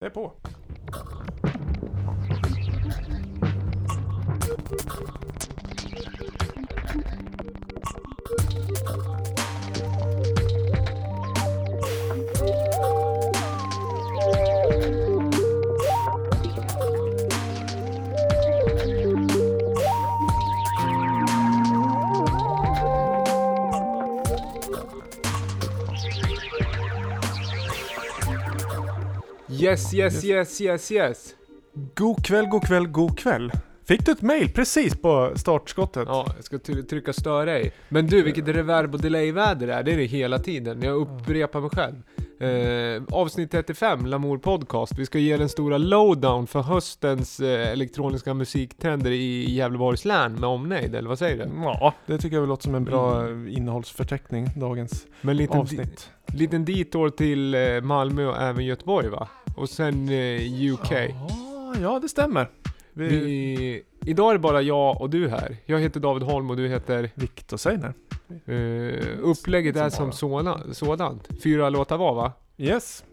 Det är på. Yes, yes, yes, yes, yes. God kväll, god kväll, god kväll. Fick du ett mail precis på startskottet? Ja, jag ska trycka störa i. Men du, vilket reverb och delay-väder det är. Det är det hela tiden. Jag upprepar mig själv. Eh, avsnitt 35, Lamour Podcast. Vi ska ge den stora lowdown för höstens eh, elektroniska musiktrender i Gävleborgs län med omnejd, eller vad säger du? Ja, det tycker jag väl låter som en bra innehållsförteckning, dagens Men en liten, avsnitt. di- liten detour till eh, Malmö och även Göteborg va? Och sen eh, UK. Ja, ja, det stämmer. Vi... Vi, idag är det bara jag och du här. Jag heter David Holm och du heter... Viktor Seiner. Eh, upplägget är som såna, sådant. Fyra låtar var va? Yes.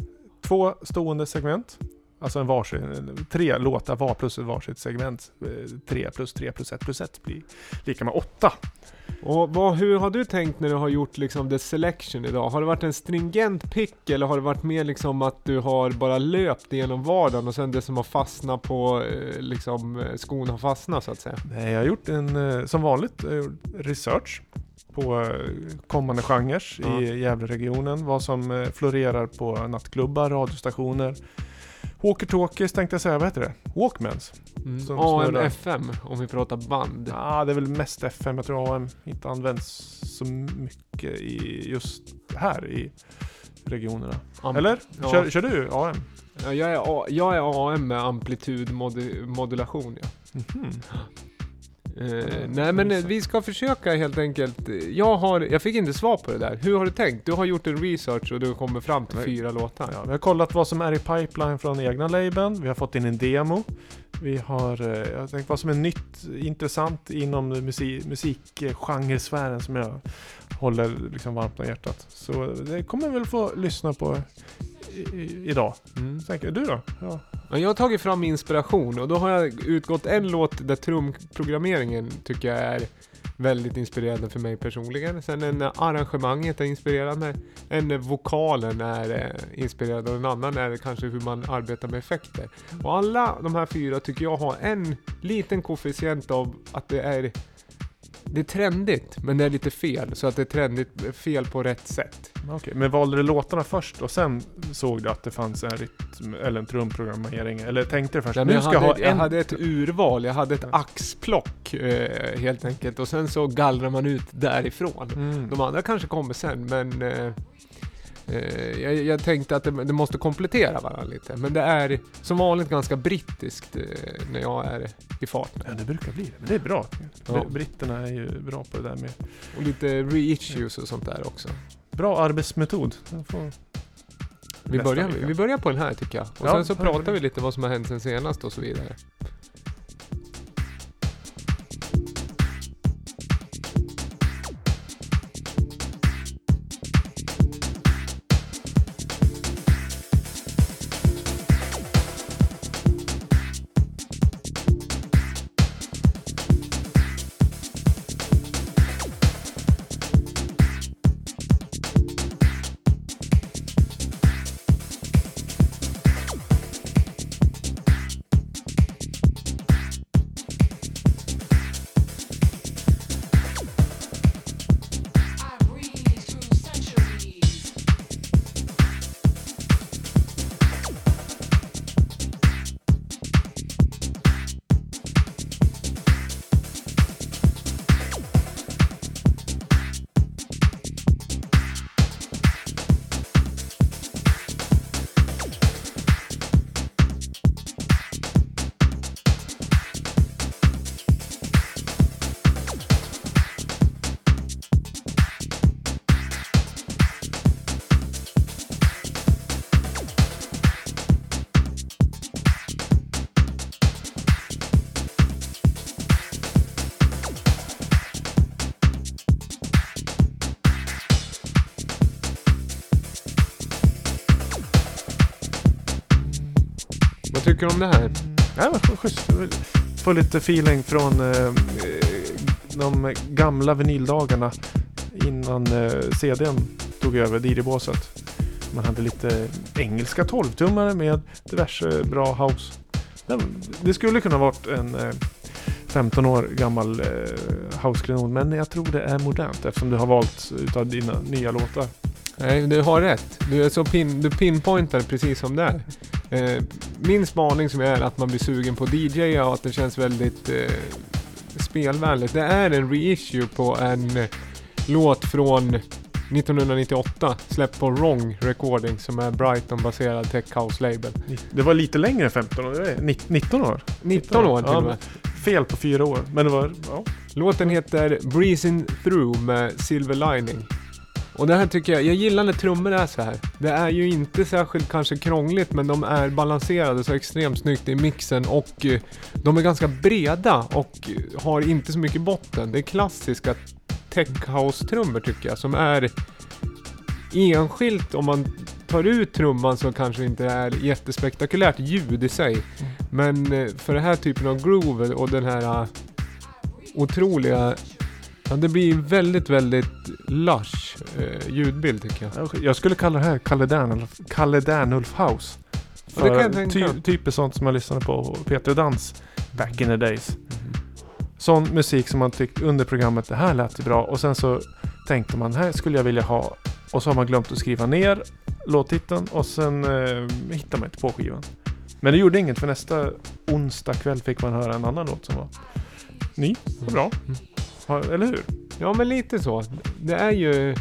Två stående segment. Alltså en varsin, tre låtar var plus ett varsitt segment. Eh, Tre plus tre plus ett plus ett blir lika med åtta. Och vad, hur har du tänkt när du har gjort liksom the selection idag? Har det varit en stringent pick eller har det varit mer liksom att du har bara löpt igenom vardagen och sen det som har fastnat på, eh, liksom eh, skon har fastnat så att säga? Nej, jag har gjort en, som vanligt, research på kommande genrer Ja. i Gävleregionen. Vad som florerar på nattklubbar, radiostationer. Walkie-talkies tänkte jag säga, vad heter det? Walkmans? Mm. Som AM, snurrar. FM om vi pratar band. Ja, det är väl mest FM. Jag tror AM inte används så mycket i just här i regionerna. Am- Eller? Ja. Kör, kör du AM? Ja, jag, är, A- jag är AM med amplitudmodulation ja. Mhm. Eh, nej men eh, vi ska försöka helt enkelt. Jag, har, jag fick inte svar på det där. Hur har du tänkt? Du har gjort en research och du kommer fram till fyra låtar. Ja, vi har kollat vad som är i pipeline från egna labeln. Vi har fått in en demo. Vi har eh, jag tänkt vad som är nytt, intressant inom musik, musikgenresfären som jag håller liksom varmt om hjärtat. Så det kommer vi väl få lyssna på i, i, idag. Mm. Tänker du då? Ja, Jag har tagit fram inspiration och då har jag utgått en låt där trumprogrammeringen tycker jag är väldigt inspirerande för mig personligen. Sen en arrangemanget är inspirerande. En vokalen är eh, inspirerande och en annan är kanske hur man arbetar med effekter. Och alla de här fyra tycker jag har en liten koefficient av att det är det är trendigt, men det är lite fel. Så att det är trendigt, fel på rätt sätt. Okej, men valde du låtarna först och sen såg du att det fanns en rytm eller en trumprogrammering? Eller tänkte du först Nej, nu jag, ska jag ha jag en... hade ett urval, jag hade ett axplock eh, helt enkelt. Och sen så gallrar man ut därifrån. Mm. De andra kanske kommer sen, men eh, eh, jag, jag tänkte att det, det måste komplettera varandra lite. Men det är som vanligt ganska brittiskt eh, när jag är i farten. Ja, det brukar bli det. Men det är bra. Ja. Britterna är ju bra på det där med Och lite reissues och sånt där också. bra arbetsmetod. Får- Vi börjar, vi börjar på den här tycker jag. Och Ja, sen så pratar vi. lite vad som har hänt sen senast och så vidare. Tycker du om det här? Ja, vad schysst. Få lite feeling från eh, de gamla vinyldagarna innan eh, CDn tog över DJ-båset. Man hade lite engelska 12-tummare med diverse bra house. Det skulle kunna varit en eh, 15 år gammal eh, house-klenod men jag tror det är modernt eftersom du har valt utav dina nya låtar. Nej, du har rätt. Du, är så pin, du pinpointar precis som det är. Eh, min spaning som är att man blir sugen på DJ och att det känns väldigt eh, spelvänligt. Det är en reissue på en eh, låt från 1998 släppt på Wrong Recording som är Brighton-baserad tech house-label. Det var lite längre än 15 år, det är 19 år. 19 år till och med. Fel på fyra år, men det var... Ja. Låten heter Breezing Through med Silver Lining. Och det här tycker jag, jag gillar när trummor är så här. Det är ju inte särskilt kanske krångligt men de är balanserade så extremt snyggt i mixen och eh, de är ganska breda och har inte så mycket botten. Det är klassiska tech house-trummor tycker jag som är enskilt om man tar ut trumman så kanske inte är jättespektakulärt ljud i sig. Men eh, för den här typen av groove och den här otroliga Ja, det blir väldigt, väldigt lush eh, ljudbild tycker jag. Jag skulle kalla det här Kalle Dernulf, House. Ja, det kan jag tänka. ty, typ sånt som jag lyssnade på Peter Dans back in the days. Mm. Sån musik som man tyckte under programmet, det här lät bra och sen så tänkte man, här skulle jag vilja ha. Och så har man glömt att skriva ner låttiteln och sen eh, hittar man inte på skivan. Men det gjorde inget för nästa onsdag kväll fick man höra en annan låt som var ny och bra. Mm. Eller hur? Ja men lite så. Det är ju...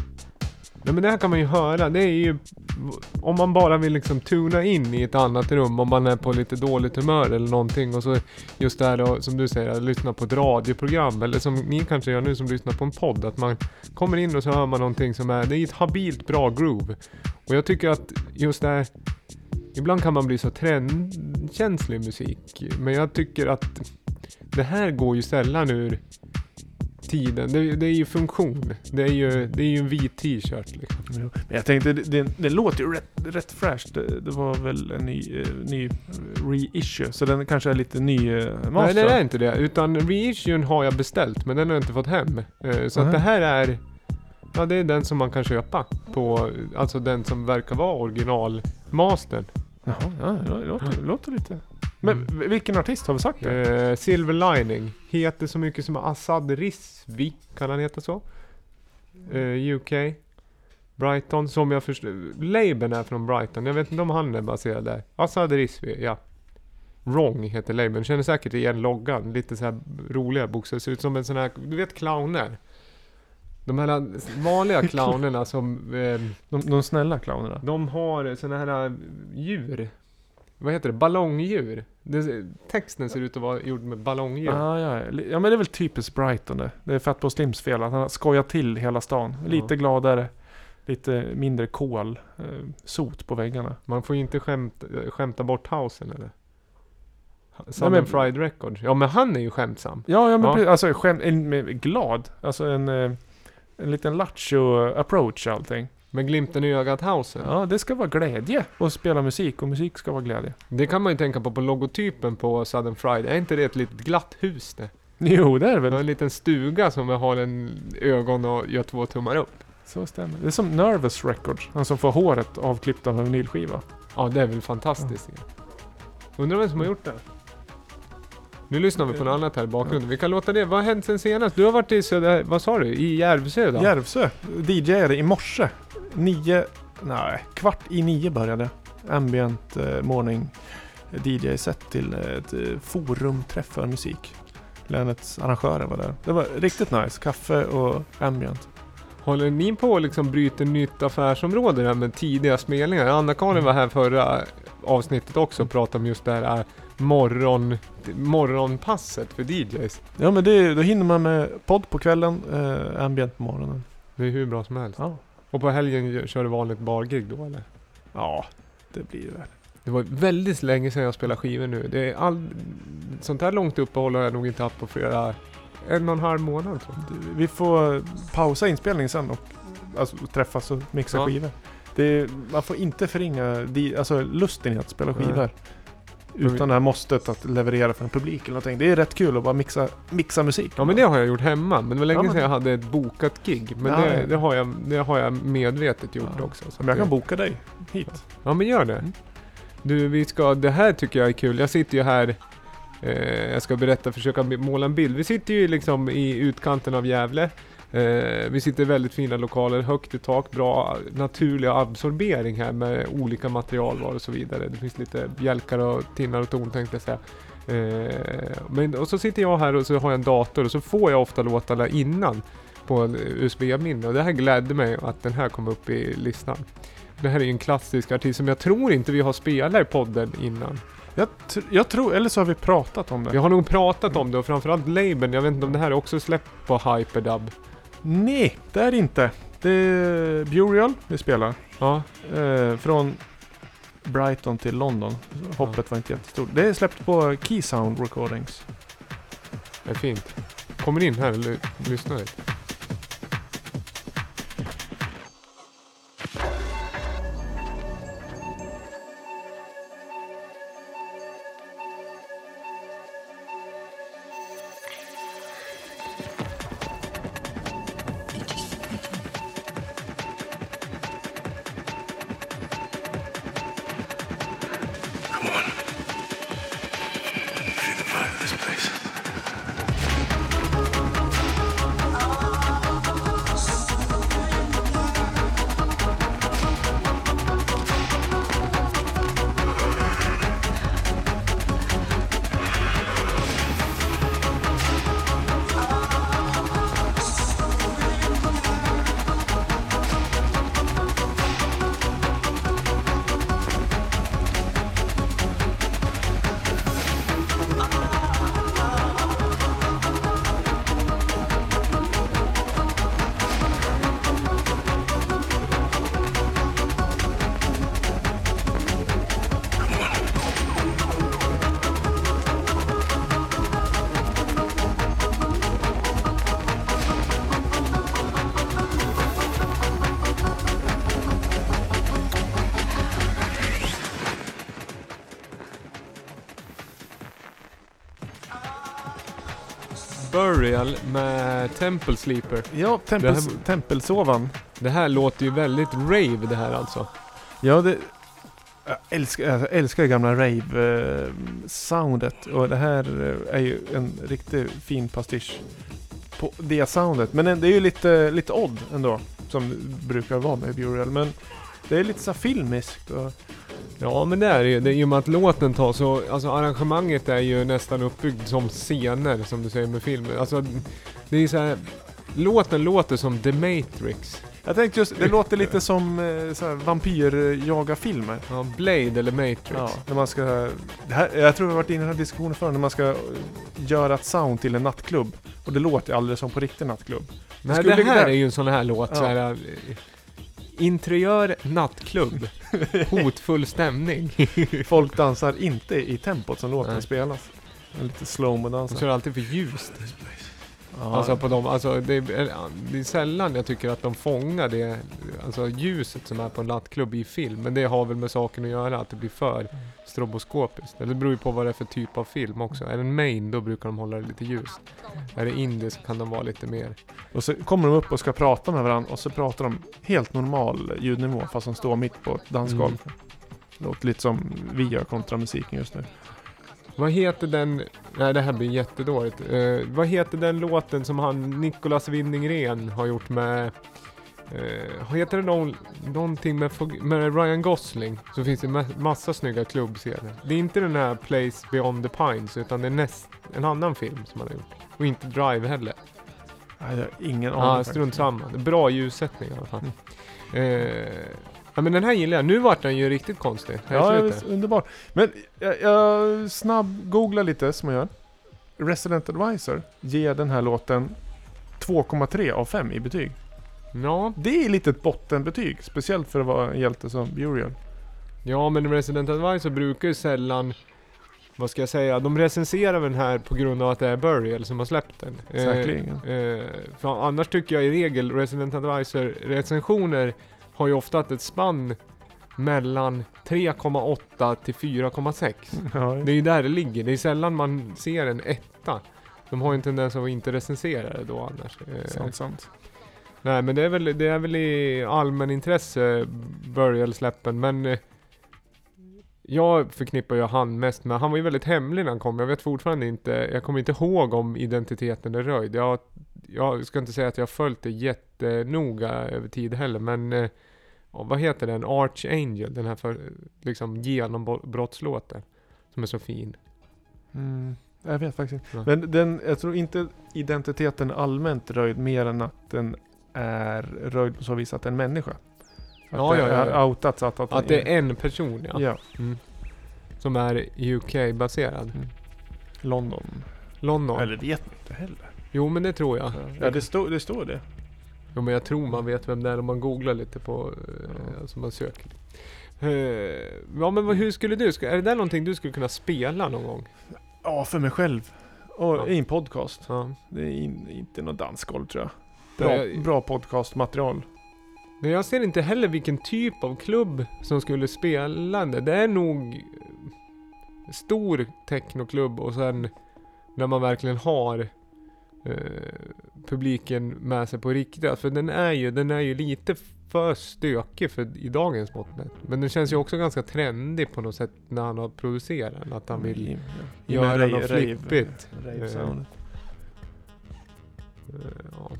Nej men det här kan man ju höra. Det är ju... Om man bara vill liksom tuna in i ett annat rum. Om man är på lite dåligt humör eller någonting. Och så just det här som du säger, att lyssna på ett radioprogram. Eller som ni kanske gör nu som lyssnar på en podd. Att man kommer in och så hör man någonting som är... Det är ett habilt bra groove. Och jag tycker att just det här... Ibland kan man bli så trendkänslig musik. Men jag tycker att det här går ju sällan ur tiden. Det, det, är ju funktion. Det är ju, det är ju en vit t-shirt liksom. Men jag tänkte, det, det, låter ju rätt, rätt fräscht. Det, det, var väl en ny, uh, ny reissue. Så den kanske är lite ny uh, Nej, det är inte det. Utan reissuen har jag beställt, men den har jag inte fått hem. Uh, så uh -huh. att det här är... Ja, det är den som man kan köpa på, alltså den som verkar vara originalmastern. Jaha, ja, det låter, det låter lite... Men vilken artist har vi sagt det? Eh, Silver Lining. Heter så mycket som Assad Rizvi. Kan han heta så? Eh, UK. Brighton, som jag förstår. Labeln är från Brighton. Jag vet inte om han är baserad där. Assad Rizvi, ja. Wrong heter labeln. Känner säkert igen loggan. Lite så här roliga bokstäver. Ser ut som en sån här, du vet clowner? De här vanliga clownerna som... Eh, de, de snälla clownerna? De har såna här djur vad heter det, ballongdjur. Det, texten ser ut att vara gjord med ballongdjur. Ah, ja, ja, men det är väl typiskt Brighton det. Det är Fatboy Slims fel att han har skojat till hela stan. Ja. Lite gladare, lite mindre kol, eh, sot på väggarna. Man får ju inte skämt, skämta bort housen eller? Southern men, Fried Records. Ja men han är ju skämtsam. Ja, ja men ja. Precis, alltså skämt, en, glad. Alltså en, eh, en liten lattjo approach allting. Med glimten i ögat Hauser. Ja, det ska vara glädje att spela musik och musik ska vara glädje. Det kan man ju tänka på på logotypen på Southern Friday. Är inte det ett litet glatt hus det? Jo, det är det väl. En liten stuga som har en ögon och gör två tummar upp. Så stämmer det. är som Nervous Records. Han som får håret avklippt av en vinylskiva. Ja, det är väl fantastiskt. Ja. Undrar vem som har gjort det? Nu lyssnar vi på något annat här i bakgrunden. Vi kan låta det. Vad har hänt sen senast? Du har varit i Söder... Vad sa du? I Järvsö då? Järvsö. DJade i morse nio, nej, kvart i nio började. Ambient eh, morning DJ-set till ett eh, forumträff för musik. Länets arrangörer var där. Det var riktigt nice. Kaffe och ambient. Håller ni på att liksom bryta nytt affärsområde där med tidiga spelningar? Anna-Karin var här förra avsnittet också och pratade om just det här morgon, morgonpasset för DJs. Ja men det, då hinner man med podd på kvällen, eh, ambient på morgonen. Det är hur bra som helst. Ja. Och på helgen kör du vanligt bargig då eller? Ja, det blir det. Det var väldigt länge sedan jag spelade skivor nu. Det är all... Sånt här långt uppehåll har jag nog inte haft på flera... En och en halv månad tror jag. Vi får pausa inspelningen sen och alltså, träffas och mixa ja. skivor. Det, man får inte förringa alltså, lusten i att spela skivor. Utan det här måstet att leverera för en publik eller någonting. Det är rätt kul att bara mixa, mixa musik. Ja men det har jag gjort hemma, men det var länge Ja, men- sedan jag hade ett bokat gig. Men Ja, det, det, har jag, det har jag medvetet gjort Ja. också. Så Men jag kan det- boka dig hit. Ja men gör det. Mm. Du, vi ska, det här tycker jag är kul. Jag sitter ju här, eh, jag ska berätta, försöka måla en bild. Vi sitter ju liksom i utkanten av Gävle. Eh, vi sitter i väldigt fina lokaler, högt i tak, bra naturlig absorbering här med olika materialval och så vidare. Det finns lite bjälkar och tinnar och torn tänkte jag säga. Eh, men, och så sitter jag här och så har jag en dator och så får jag ofta låtarna innan på en USB-minne och det här glädde mig att den här kom upp i listan. Det här är ju en klassisk artist som jag tror inte vi har spelat i podden innan. Jag, tr- jag tror, eller så har vi pratat om det. Vi har nog pratat om det och framförallt labeln, jag vet inte om det här är också släppt på Hyperdub. Nej, det är det inte. Det är Burial vi spelar. Ja, Eh, från Brighton till London. Hoppet var inte jättestort. Det är släppt på Keysound Recordings. det är fint. Kommer in här och ly- lyssnar lite. Burial med Temple Sleeper. Ja, tempels, Det här- Tempelsovan. Det här låter ju väldigt rave det här alltså. Ja, det... Jag älskar, jag älskar det gamla rave-soundet. Och det här eh, är ju en riktigt fin pastisch på det soundet. Men det är ju lite, lite odd ändå. Som brukar vara med Burial. Men det är lite så filmiskt. Och, Ja men det är det ju. Det är ju med att låten tar så, alltså arrangemanget är ju nästan uppbyggt som scener som du säger med filmer. Alltså det är ju så här, låten låter som The Matrix. jag tänkte just, det låter lite som eh, så här vampyrjagarfilmer. Ja, Blade eller Matrix. Ja, när man ska... Det här, jag tror vi har varit inne i den här diskussionen förr. När man ska göra ett sound till en nattklubb. Och det låter alldeles som på riktig nattklubb. Nej, det här är ju en sån här låt, Ja. så här, eh, Interiör nattklubb. Hotfull stämning. Folk dansar inte i tempot som låten Nej. spelas. Lite slowmo De kör alltid för ljust. Ja, Alltså på dem, alltså det är, det är sällan jag tycker att de fångar det, alltså ljuset som är på en nattklubb i film. Men det har väl med saken att göra, att det blir för stroboskopiskt. Eller Det beror ju på vad det är för typ av film också. Är det en main, då brukar de hålla det lite ljust. Är det indie så kan de vara lite mer... Och så kommer de upp och ska prata med varandra och så pratar de helt normal ljudnivå fast de står mitt på ett dansgolv. Mm. Låter lite som vi gör kontra musiken just nu. Vad heter den, nej det här blir jättedåligt. Eh, vad heter den låten som han, Nicolas Winding har gjort med, eh, heter det någon, någonting med, med Ryan Gosling? Så finns det ma- massa snygga klubbscener. Det är inte den här Place Beyond the Pines utan det är näst, en annan film som han har gjort. Och inte Drive heller. Nej, jag har ingen aning. Faktiskt. strunt samma. Bra ljussättning i alla fall. Eh, ja men den här gillar jag. Nu vart den ju riktigt konstig. här Ja, slutet. underbart. Men jag, jag snabb googlar lite som jag gör. Resident Advisor ger den här låten 2,3 av 5 i betyg. ja. Det är lite ett bottenbetyg. Speciellt för att vara en hjälte som Burial. Ja, men Resident Advisor brukar ju sällan, vad ska jag säga, de recenserar den här på grund av att det är Burial som har släppt den. Eh, Säkerligen. Eh, för annars tycker jag i regel Resident Advisor recensioner har ju ofta ett spann mellan 3,8 till 4,6. Ja, Det är ju där det ligger. Det är sällan man ser en etta. De har ju en tendens att inte recensera det då annars. Eh, sant, sant. Nej men det är väl, det är väl i allmänintresse Burial-släppen men eh, jag förknippar ju han mest med, han var ju väldigt hemlig när han kom. Jag vet fortfarande inte, jag kommer inte ihåg om identiteten är röjd. Jag, jag ska inte säga att jag har följt det jättenoga över tid heller men vad heter den? Archangel, den här för, liksom genombrottslåten. Som är så fin. Mm, jag vet faktiskt inte. Ja. Men den, jag tror inte identiteten är allmänt röjd mer än att den är röjd på så vis att det är en människa. Att Ja, det ja, ja, är ja. outats att, att, Att det är en person ja. ja. Mm. Som är UK-baserad. London. London. Eller vet inte heller. Jo men det tror jag. Ja, det, stod, det står det. Jo men jag tror man vet vem det är om man googlar lite på, eh, Ja. alltså man söker. Eh, ja men hur skulle du, är det där någonting du skulle kunna spela någon gång? Ja, för mig själv. Och Ja. i en podcast. Ja. Det är in, inte något dansgolv tror jag. Bra, bra podcastmaterial. Men jag ser inte heller vilken typ av klubb som skulle spela det. Det är nog stor technoklubb och sen när man verkligen har publiken med sig på riktigt. För den är ju, den är ju lite för stökig för i dagens mått. Men den känns ju också ganska trendig på något sätt när han har producerat den. Att han vill I- ja. göra med något rave- flippigt. rave-soundet. eh, ja.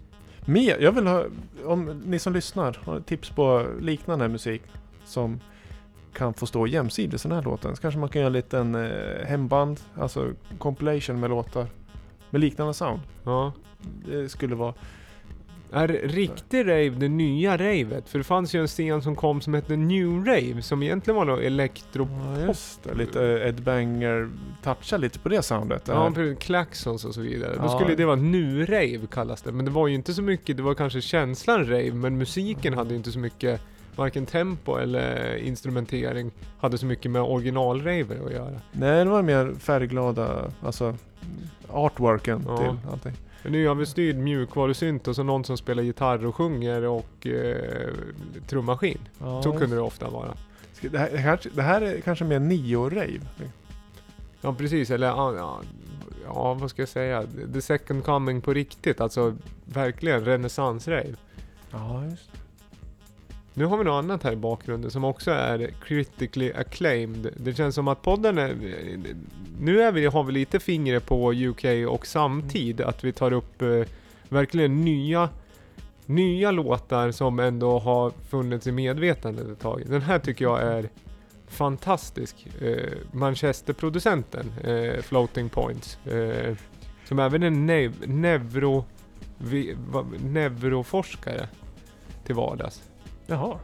Mer, jag vill ha, om ni som lyssnar har tips på liknande musik som kan få stå jämsides den här låten. Så kanske man kan göra en liten eh, hemband, alltså compilation med låtar med liknande sound. ja. Det skulle vara, Är riktig rave det nya ravet? För det fanns ju en scen som kom som hette New Rave som egentligen var något elektro... ja just det, lite Ed Banger, toucha lite på det soundet. Det Ja, precis, klaxons och så vidare. Då Ja. skulle det vara nu rave kallas det. Men det var ju inte så mycket, det var kanske känslan rave, men musiken hade ju inte så mycket, varken tempo eller instrumentering hade så mycket med original-rave att göra. Nej, det var mer färgglada, alltså artworken Ja. till allting. Men nu har vi styrd mjukvarusynt och så någon som spelar gitarr och sjunger och eh, trummaskin. Ja, Så kunde det ofta vara. Det här, det här, det här är kanske mer neo-rave. Ja precis, eller ja, ja, ja vad ska jag säga? The second coming på riktigt, alltså verkligen renässansrave. Ja, just nu har vi något annat här i bakgrunden som också är critically acclaimed. Det känns som att podden är... Nu är vi, har vi lite fingret på UK och samtid, att vi tar upp eh, verkligen nya nya låtar som ändå har funnits i medvetandet ett tag. Den här tycker jag är fantastisk. Eh, Manchesterproducenten eh, Floating Points. Eh, som även är nev- neuro, vi, va, neuroforskare till vardags. Jaha.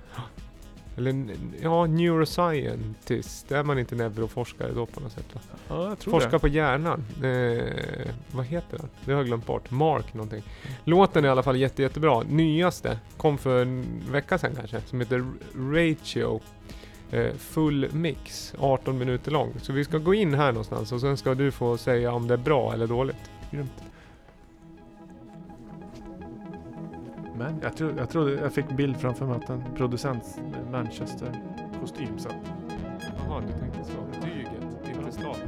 Eller ja, neuroscientist. Är man inte neuroforskare då på något sätt? Va? Ja, jag tror Forskar det. på hjärnan. Eh, vad heter den? Det har jag glömt bort. Mark någonting. Låten är i alla fall jätte, jättebra. Nyaste kom för en vecka sedan kanske. Som heter Ratio. Eh, full mix. 18 minuter lång. Så vi ska gå in här någonstans och sen ska du få säga om det är bra eller dåligt. Grymt. Men jag tror, jag tror jag fick bild framför mig att en producent med Manchester-kostym satt. Jaha, du tänkte så. Tyget, inte staden.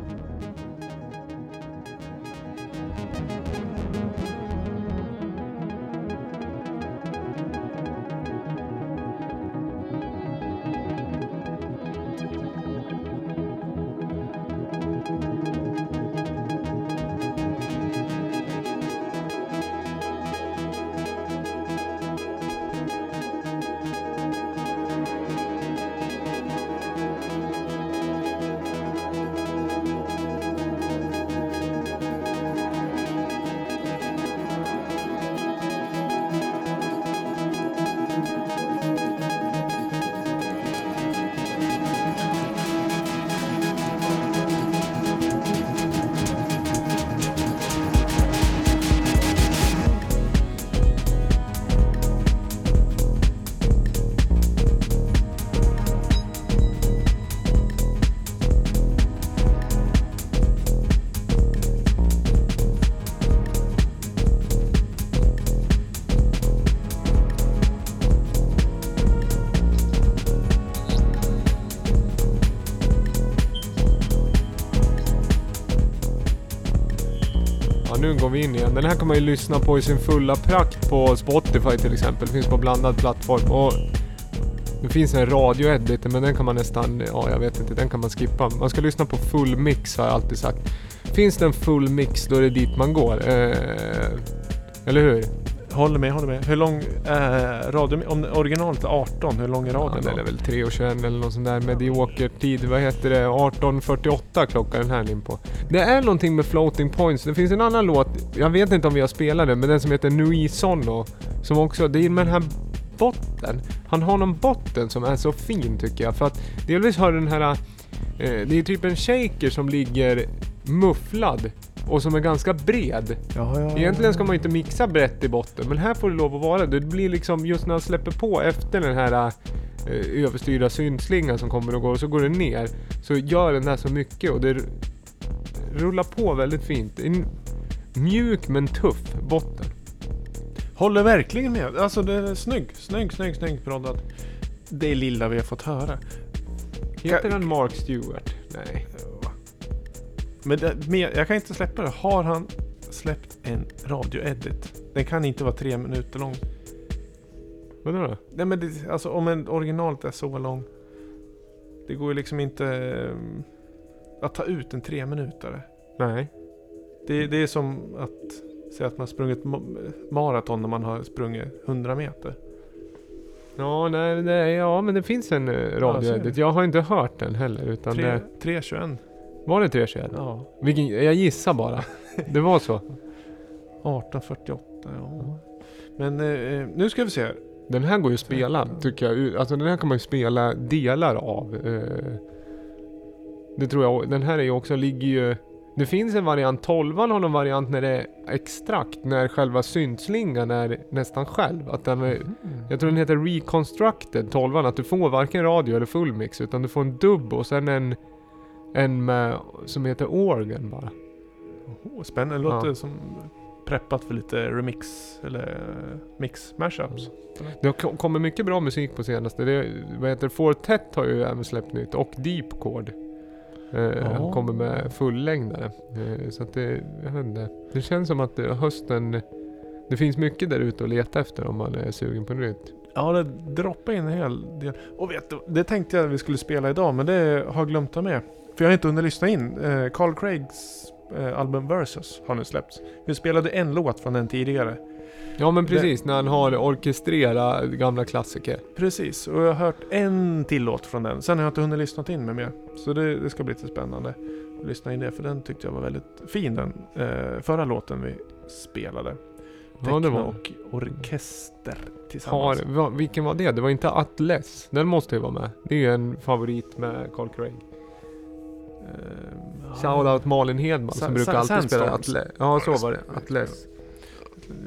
Nu går vi in igen. Den här kan man ju lyssna på i sin fulla prakt på Spotify till exempel. Finns på blandad plattform. Och det finns en radioedit men den kan man nästan, ja jag vet inte, den kan man skippa. Man ska lyssna på full mix har jag alltid sagt. Finns det en full mix då är det dit man går. Eh, eller hur? Håller med, håller med. Hur lång är radio... Om originalet är 18, hur lång är Ja, radion den då? är väl 3.21 eller något sånt där medioker tid. Vad heter det? 18.48 klockan den här in på. Det är någonting med floating points. Det finns en annan låt, jag vet inte om vi har spelat den, men den som heter Nui Sono. Som också, det är med den här botten. Han har någon botten som är så fin tycker jag. För att delvis har den här, eh, det är typ en shaker som ligger mufflad och som är ganska bred. Ja, ja, Egentligen ska man ju inte mixa brett i botten, men här får det lov att vara det. Det blir liksom just när han släpper på efter den här eh, överstyrda syntslingan som kommer och går och så går det ner. Så gör den där så mycket och det rullar på väldigt fint. En mjuk men tuff botten. Håller verkligen med. Alltså det är snygg, snygg, snygg, snygg proddat. Det lilla vi har fått höra. Heter den Mark Stewart? Nej. Men mer, jag kan inte släppa det. Har han släppt en radioedit? Den kan inte vara tre minuter lång. Vadå då? Nej men det, alltså om en originalet är så lång. Det går ju liksom inte eh, att ta ut en tre minutare. Nej. Det, det är som att säga att man sprungit ma- maraton när man har sprungit 100 meter. Ja, nej, nej, ja men det finns en ser radioedit. Jag har inte hört den heller. Utan det, 3.21. var det 321? Ja. Vilken, jag gissar bara. Det var så. 18.48 ja. Men eh, nu ska vi se. här. Den här går ju att spela, tycker jag. Alltså den här kan man ju spela delar av. eh. Det tror jag. Den här är ju också, ligger ju... Det finns en variant, 12 har någon variant när det är extrakt, när själva syntslingan är nästan själv. Att den är, jag tror den heter Reconstructed, 12 att du får varken radio eller fullmix, utan du får en dubb och sen en, en med, som heter organ bara. Oh, spännande. Det låter Ja. som preppat för lite remix eller mix mashups. Det har ko- kommit mycket bra musik på senaste. Det, vad heter? Fortet har ju även släppt nytt och Deep Chord. Eh, Ja. Kommer med fullängdare. Eh, så att det, jag vet inte. Det känns som att eh, hösten... Det finns mycket där ute att leta efter om man är sugen på nytt. Ja, det droppar in en hel del. Och vet du, det tänkte jag att vi skulle spela idag, men det har jag glömt ta med. För jag har inte hunnit lyssna in. Eh, Carl Craigs eh, album Versus har nu släppts. Vi spelade en låt från den tidigare. Ja men precis, när han har orkestrerat gamla klassiker. Precis, och jag har hört en till låt från den. Sen har jag inte hunnit lyssna in med mer. Så det, det ska bli lite spännande att lyssna in det, för den tyckte jag var väldigt fin den eh, förra låten vi spelade. Ja, det var. och orkester Har, tillsammans. va, vilken var det? Det var inte Atlas. Den måste ju vara med. Det är ju en favorit med Carl Craig. Eh, Shoutout Malin Hedman som brukar alltid spela. Atlas. Ja så var det. Atlas.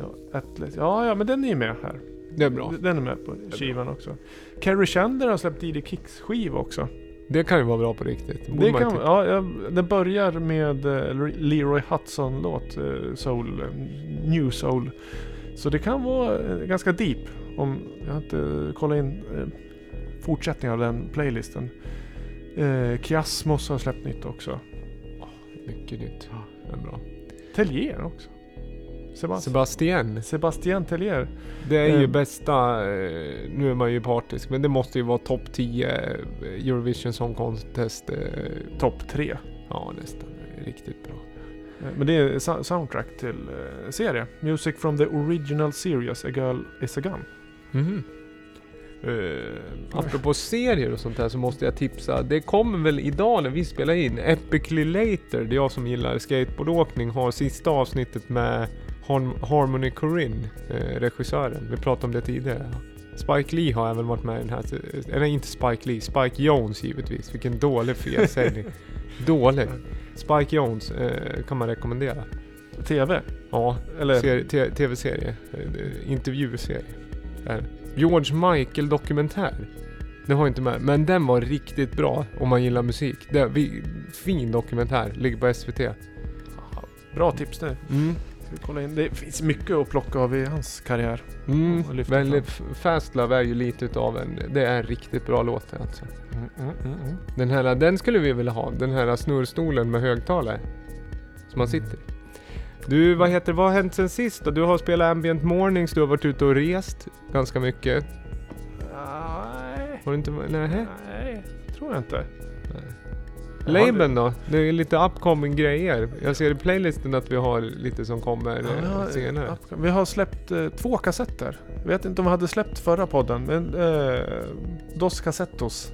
Ja, Atlas. Ja, ja, men den är ju med här. Det är bra. Den är med på skivan också. Carrie Shander har släppt ID Kicks skiva också. Det kan ju vara bra på riktigt. Borde Det kan, ja, ja, den börjar med eh, Leroy Hudson-låt, eh, Soul, New Soul. Så det kan vara ganska deep. Om jag har inte kollat in fortsättningen av den playlisten. Eh, Kiasmos har släppt nytt också. Mycket nytt. Det är bra. Tellier också. Sebast- Sebastian. Sebastian Tellier. Det är ju Eh. bästa, eh, nu är man ju partisk, men det måste ju vara topp 10 eh, Eurovision Song Contest. eh, Topp tre. Ja nästan. Riktigt bra. Eh, Men det är so- soundtrack till serie. Music from the original series A Girl Is A Gun. Mhm. Uh, apropå serier och sånt där så måste jag tipsa. Det kommer väl idag när vi spelar in. Epically Later, det är jag som gillar skateboardåkning, har sista avsnittet med Harm- Harmony Korine, eh, regissören. Vi pratade om det tidigare. Spike Lee har även varit med i den här. Eller inte Spike Lee, Spike Jones givetvis. Vilken dålig felsägning. Dålig. Spike Jones eh, kan man rekommendera. TV. Ja, Eller tv-serie. Eh, Intervjuserie. George Michael dokumentär. Det har jag inte med. Men den var riktigt bra om man gillar musik. Det, vi, fin dokumentär. Ligger på SVT. bra tips det. Mm. Ska vi kolla in. Det finns mycket att plocka av i hans karriär. Mm. Väldigt, Fast Love är ju lite utav en... Det är en riktigt bra låt alltså. Den här, den skulle vi vilja ha. Den här snurrstolen med högtalare. Som man sitter i. Du, vad heter vad har hänt sen sist då? Du har spelat Ambient Mornings, du har varit ute och rest ganska mycket. Nej, Har du inte... Nej. nej, tror jag inte. Laben då? Det är lite upcoming grejer. Jag ser i playlisten att vi har lite som kommer eh, Ja, senare. Vi har släppt eh, två kassetter. Jag vet inte om vi hade släppt förra podden, men eh, Dos Cassettos.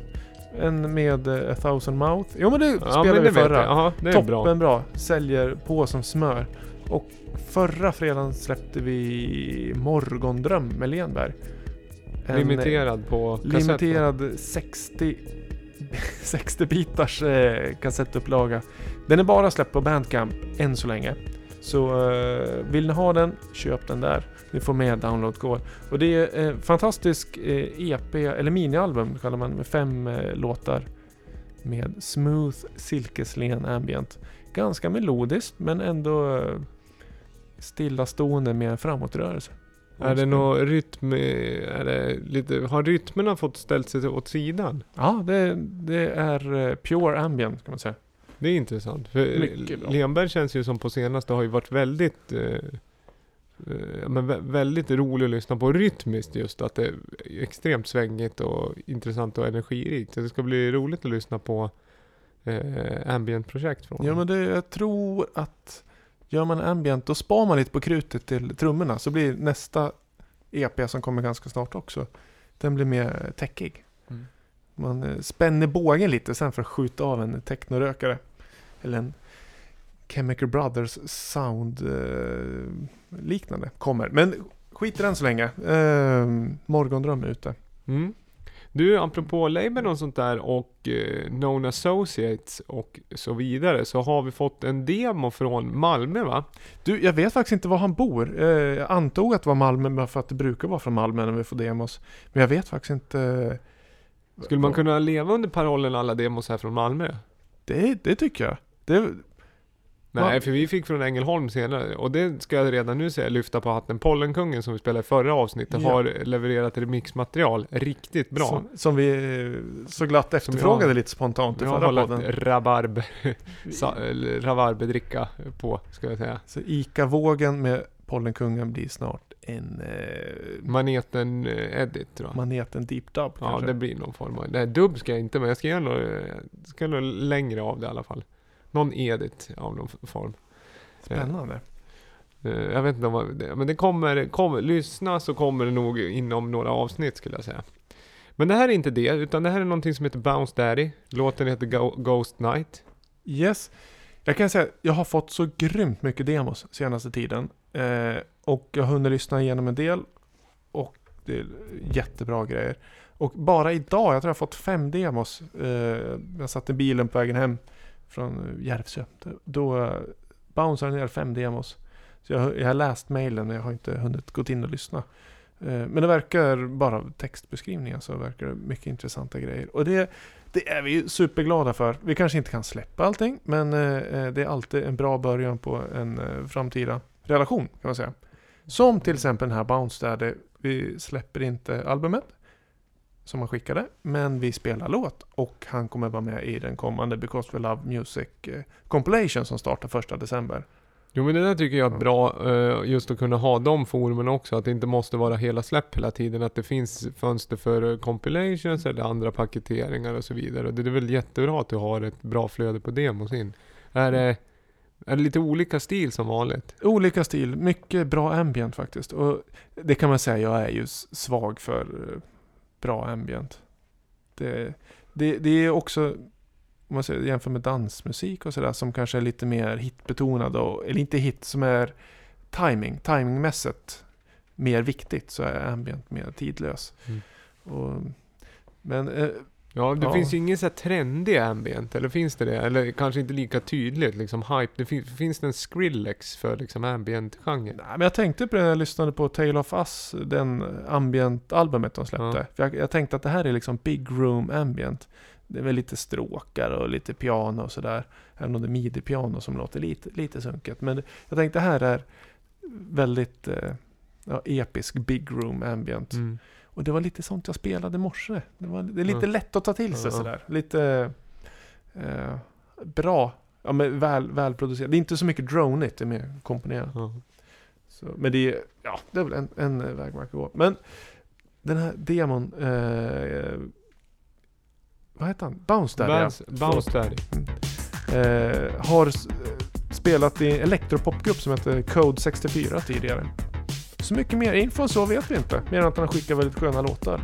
En med eh, A Thousand Mouth. Jo men det Ja spelade men det vi förra. Jaha, det Toppen bra. bra. Säljer på som smör. Och förra fredagen släppte vi Morgondröm med Lenberg. En, eh, Limiterad på kassett. Limiterad 60 60 bitars eh, kassettupplaga. Den är bara släppt på Bandcamp än så länge. Så eh, vill ni ha den, köp den där. Ni får med downloadkod. Och det är en fantastisk eh, EP, eller minialbum kallar man med fem eh, låtar. Med smooth silkeslen ambient. Ganska melodiskt men ändå eh, stillastående med en framåtrörelse. Är det någon rytm... Är det lite, har rytmerna fått ställt sig åt sidan? Ja, det, det är eh, pure ambient kan man säga. Det är intressant. För. Lenberg känns ju som på senaste har ju varit väldigt eh, eh, men vä- väldigt rolig att lyssna på rytmiskt just att det är extremt svängigt och intressant och energirikt. Så det ska bli roligt att lyssna på eh, ambient-projekt från Ja men det, jag tror att gör man ambient då spar man lite på krutet till trummorna så blir nästa EP som kommer ganska snart också den blir mer techig. Mm. Man eh, spänner bågen lite sen för att skjuta av en technorökare. Eller en Chemical Brothers sound eh, liknande kommer. Men skit i den så länge. Eh, morgondröm är ute. Mm. Du, apropå label och sånt där och eh, Known Associates och så vidare så har vi fått en demo från Malmö va? Du, jag vet faktiskt inte var han bor. Eh, jag antog att det var Malmö för att det brukar vara från Malmö när vi får demos. Men jag vet faktiskt inte. eh, Skulle man kunna leva under parollen alla demos här från Malmö? Det, det tycker jag. Det, Nej, för vi fick från Ängelholm senare. Och det ska jag redan nu säga, lyfta på hatten. Pollenkungen som vi spelade i förra avsnittet Ja. har levererat remixmaterial riktigt bra. Som, som vi eh, så glatt efterfrågade lite spontant i jag förra podden. rabarber, rabarberdricka på, ska jag säga. Så ICA-vågen med Pollenkungen blir snart en eh, Maneten eh, Edit tror jag. maneten Deep Dub Ja, kanske. det blir någon form av... Nej, dubb ska jag inte, men jag ska göra något, jag ska göra något längre av det i alla fall. Någon edit av någon form. Spännande. Eh, Jag vet inte om det, men det kommer, kommer, lyssna så kommer det nog inom några avsnitt skulle jag säga. Men det här är inte det, utan det här är någonting som heter Bounce Daddy. Låten heter Go- Ghost Night. Yes. Jag kan säga jag har fått så grymt mycket demos senaste tiden. Eh, och jag har hunnit lyssna igenom en del. Och det är jättebra grejer. Och bara idag, jag tror jag har fått fem demos. Eh, jag satt i bilen på vägen hem från Järvsö. Då eh, bouncear ner fem demos. Så jag, jag har läst mejlen men jag har inte hunnit gå in och lyssna. Eh, men det verkar, bara av textbeskrivningen så verkar det mycket intressanta grejer. Och det, det är vi ju superglada för. Vi kanske inte kan släppa allting, men eh, det är alltid en bra början på en framtida relation kan man säga. Som till exempel den här Bounce där det, vi släpper inte albumet som han skickade, men vi spelar låt och han kommer vara med i den kommande Because We Love Music eh, Compilation som startar första december. Jo men det där tycker jag är bra, eh, just att kunna ha de forumen också. Att det inte måste vara hela släpp hela tiden. Att det finns fönster för eh, compilations eller andra paketeringar och så vidare. Och det är väl jättebra att du har ett bra flöde på demos in. Är det, är det lite olika stil som vanligt? Olika stil, mycket bra ambient faktiskt. Och det kan man säga, jag är ju svag för bra ambient. Det, det, det är också, om man säger, jämför med dansmusik och sådär, som kanske är lite mer hitbetonad, och, eller inte hit, som är timing, timingmässigt mer viktigt, så är ambient mer tidlös. Mm. Och, men eh, Ja, det Ja. finns ju ingen så här trendig ambient, eller finns det det? Eller kanske inte lika tydligt, liksom hype. Det fin- finns det en Skrillex för liksom ambient-genren? Nej, men jag tänkte på det när jag lyssnade på Tale of Us, den ambient-albumet de släppte. Ja. För jag, jag tänkte att det här är liksom Big Room Ambient. Det är väl lite stråkar och lite piano och sådär. Även om det är midi-piano som låter lite, lite sunket. Men jag tänkte det här är väldigt eh, ja, episk Big Room Ambient. Mm. Och det var lite sånt jag spelade i morse. Det, var, det är lite Ja. lätt att ta till sig Ja. sådär. Lite eh, bra ja, men väl, välproducerat. Det är inte så mycket dronigt, det är mer komponerat. Ja. Så, men det är, ja, det är väl en, en väg man kan gå. Men den här demon, eh, vad heter han? Bounce Daddy. Bounce, ja. Bounce Daddy. eh, har eh, spelat i en elektropopgrupp som heter Code 64 tidigare. Så mycket mer info än så vet vi inte. Mer än att han har skickat väldigt sköna låtar.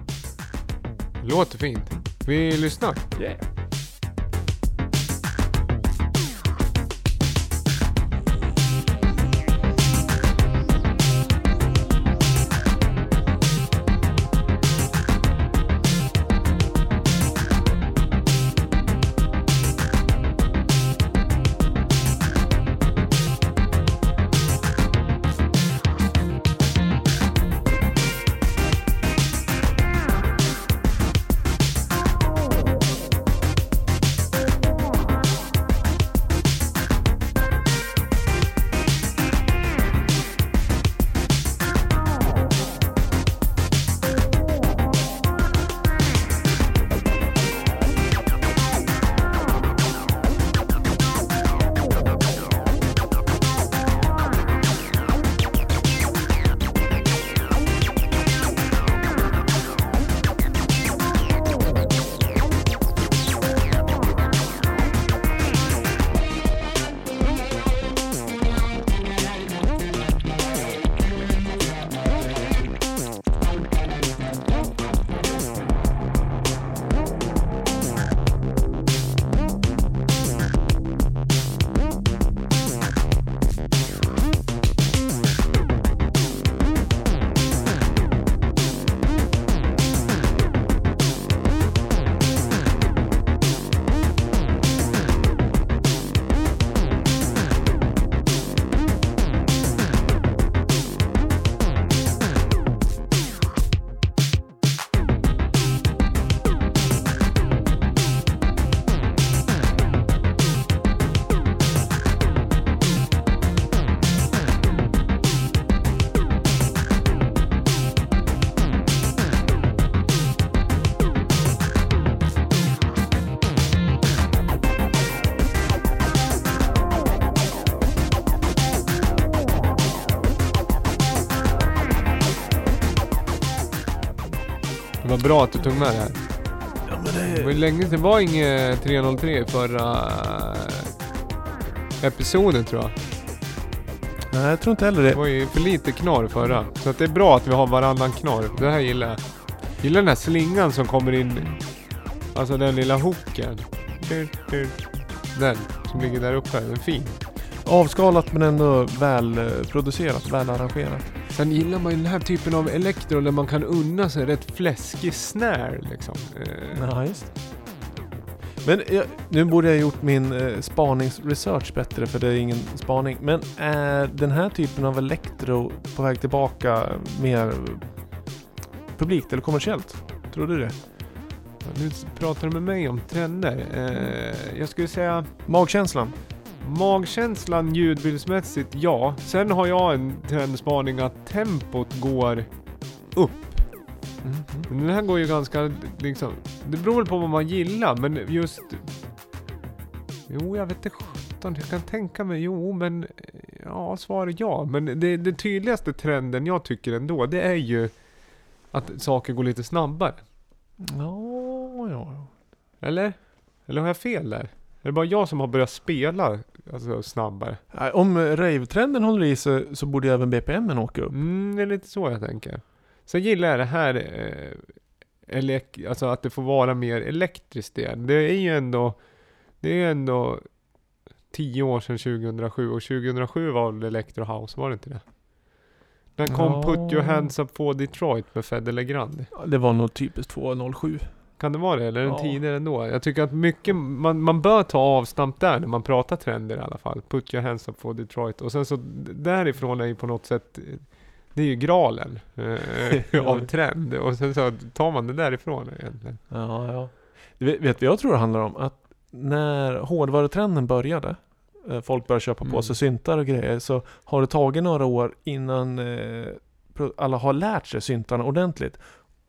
Låter fint. Vi lyssnar. Yeah. Det var bra att du tog med det här. Ja, men Det var ju länge sedan. Det var inget 303 i förra eh, episoden tror jag. Nej, jag tror inte heller Det det. var ju för lite knorr förra. Så att det är bra att vi har varannan knorr. Det här gillar jag. Gillar den här slingan som kommer in. Alltså den lilla hooken. Den som ligger där uppe. Den är fin. Avskalat men ändå välproducerat, väl arrangerat. Sen gillar man ju den här typen av elektro där man kan unna sig rätt fläskig snare liksom. Eh, Ja, just Men jag, nu borde jag gjort min eh, spaningsresearch bättre för det är ingen spaning. Men är den här typen av elektro på väg tillbaka mer publikt eller kommersiellt? Tror du det? Nu pratar du med mig om trender. Eh, jag skulle säga Magkänslan? Magkänslan ljudbildsmässigt, ja. Sen har jag en trendspaning att tempot går upp. Men Den här går ju ganska liksom, det beror väl på vad man gillar men just Jo, jag vet inte sjutton, jag kan tänka mig, jo men ja, svar ja. Men det, det tydligaste trenden jag tycker ändå, det är ju att saker går lite snabbare. Ja, ja. Eller? Eller har jag fel där? Är det bara jag som har börjat spela alltså, snabbare? Om rave-trenden håller i sig så borde ju även BPMen åka upp. Mm, det är lite så jag tänker. Sen gillar jag det här, eh, elek- alltså att det får vara mer elektriskt igen. Det är ju ändå, det är ändå tio år sedan 2007 och 2007 var väl Electro House, var det inte det? När kom Ja. Put Your Hands Up for Detroit med Fede Legrand? Ja, Det var nog typiskt 207. Kan det vara det? Eller är den Ja. tidigare ändå? Jag tycker att mycket, man, man bör ta avstamp där när man pratar trender i alla fall. Put your hands up for Detroit. Och sen så därifrån är ju på något sätt, det är ju graalen eh, av trend. Och sen så tar man det därifrån egentligen. Ja, ja. Du vet, vet jag tror det handlar om? Att när hårdvarutrenden började, eh, folk började köpa på Mm. sig syntar och grejer, så har det tagit några år innan eh, alla har lärt sig syntarna ordentligt.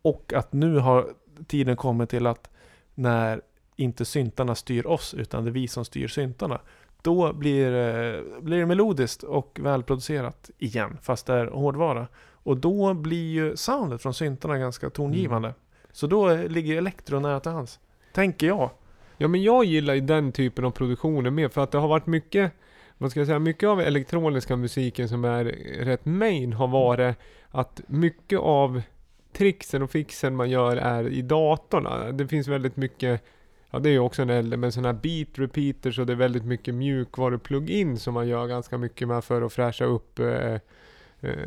Och att nu har tiden kommit till att när inte syntarna styr oss, utan det är vi som styr syntarna, då blir, eh, blir det melodiskt och välproducerat igen, fast det är hårdvara. Och då blir ju soundet från syntarna ganska tongivande. Så då eh, ligger elektro nära till hands. Tänker jag. Ja men jag gillar ju den typen av produktioner med för att det har varit mycket vad ska jag säga, mycket av elektroniska musiken som är rätt main har varit att mycket av trixen och fixen man gör är i datorn. Det finns väldigt mycket Ja det är ju också en äldre, men sådana här beat repeaters och det är väldigt mycket mjukvaru-plugin som man gör ganska mycket med för att fräscha upp eh, eh,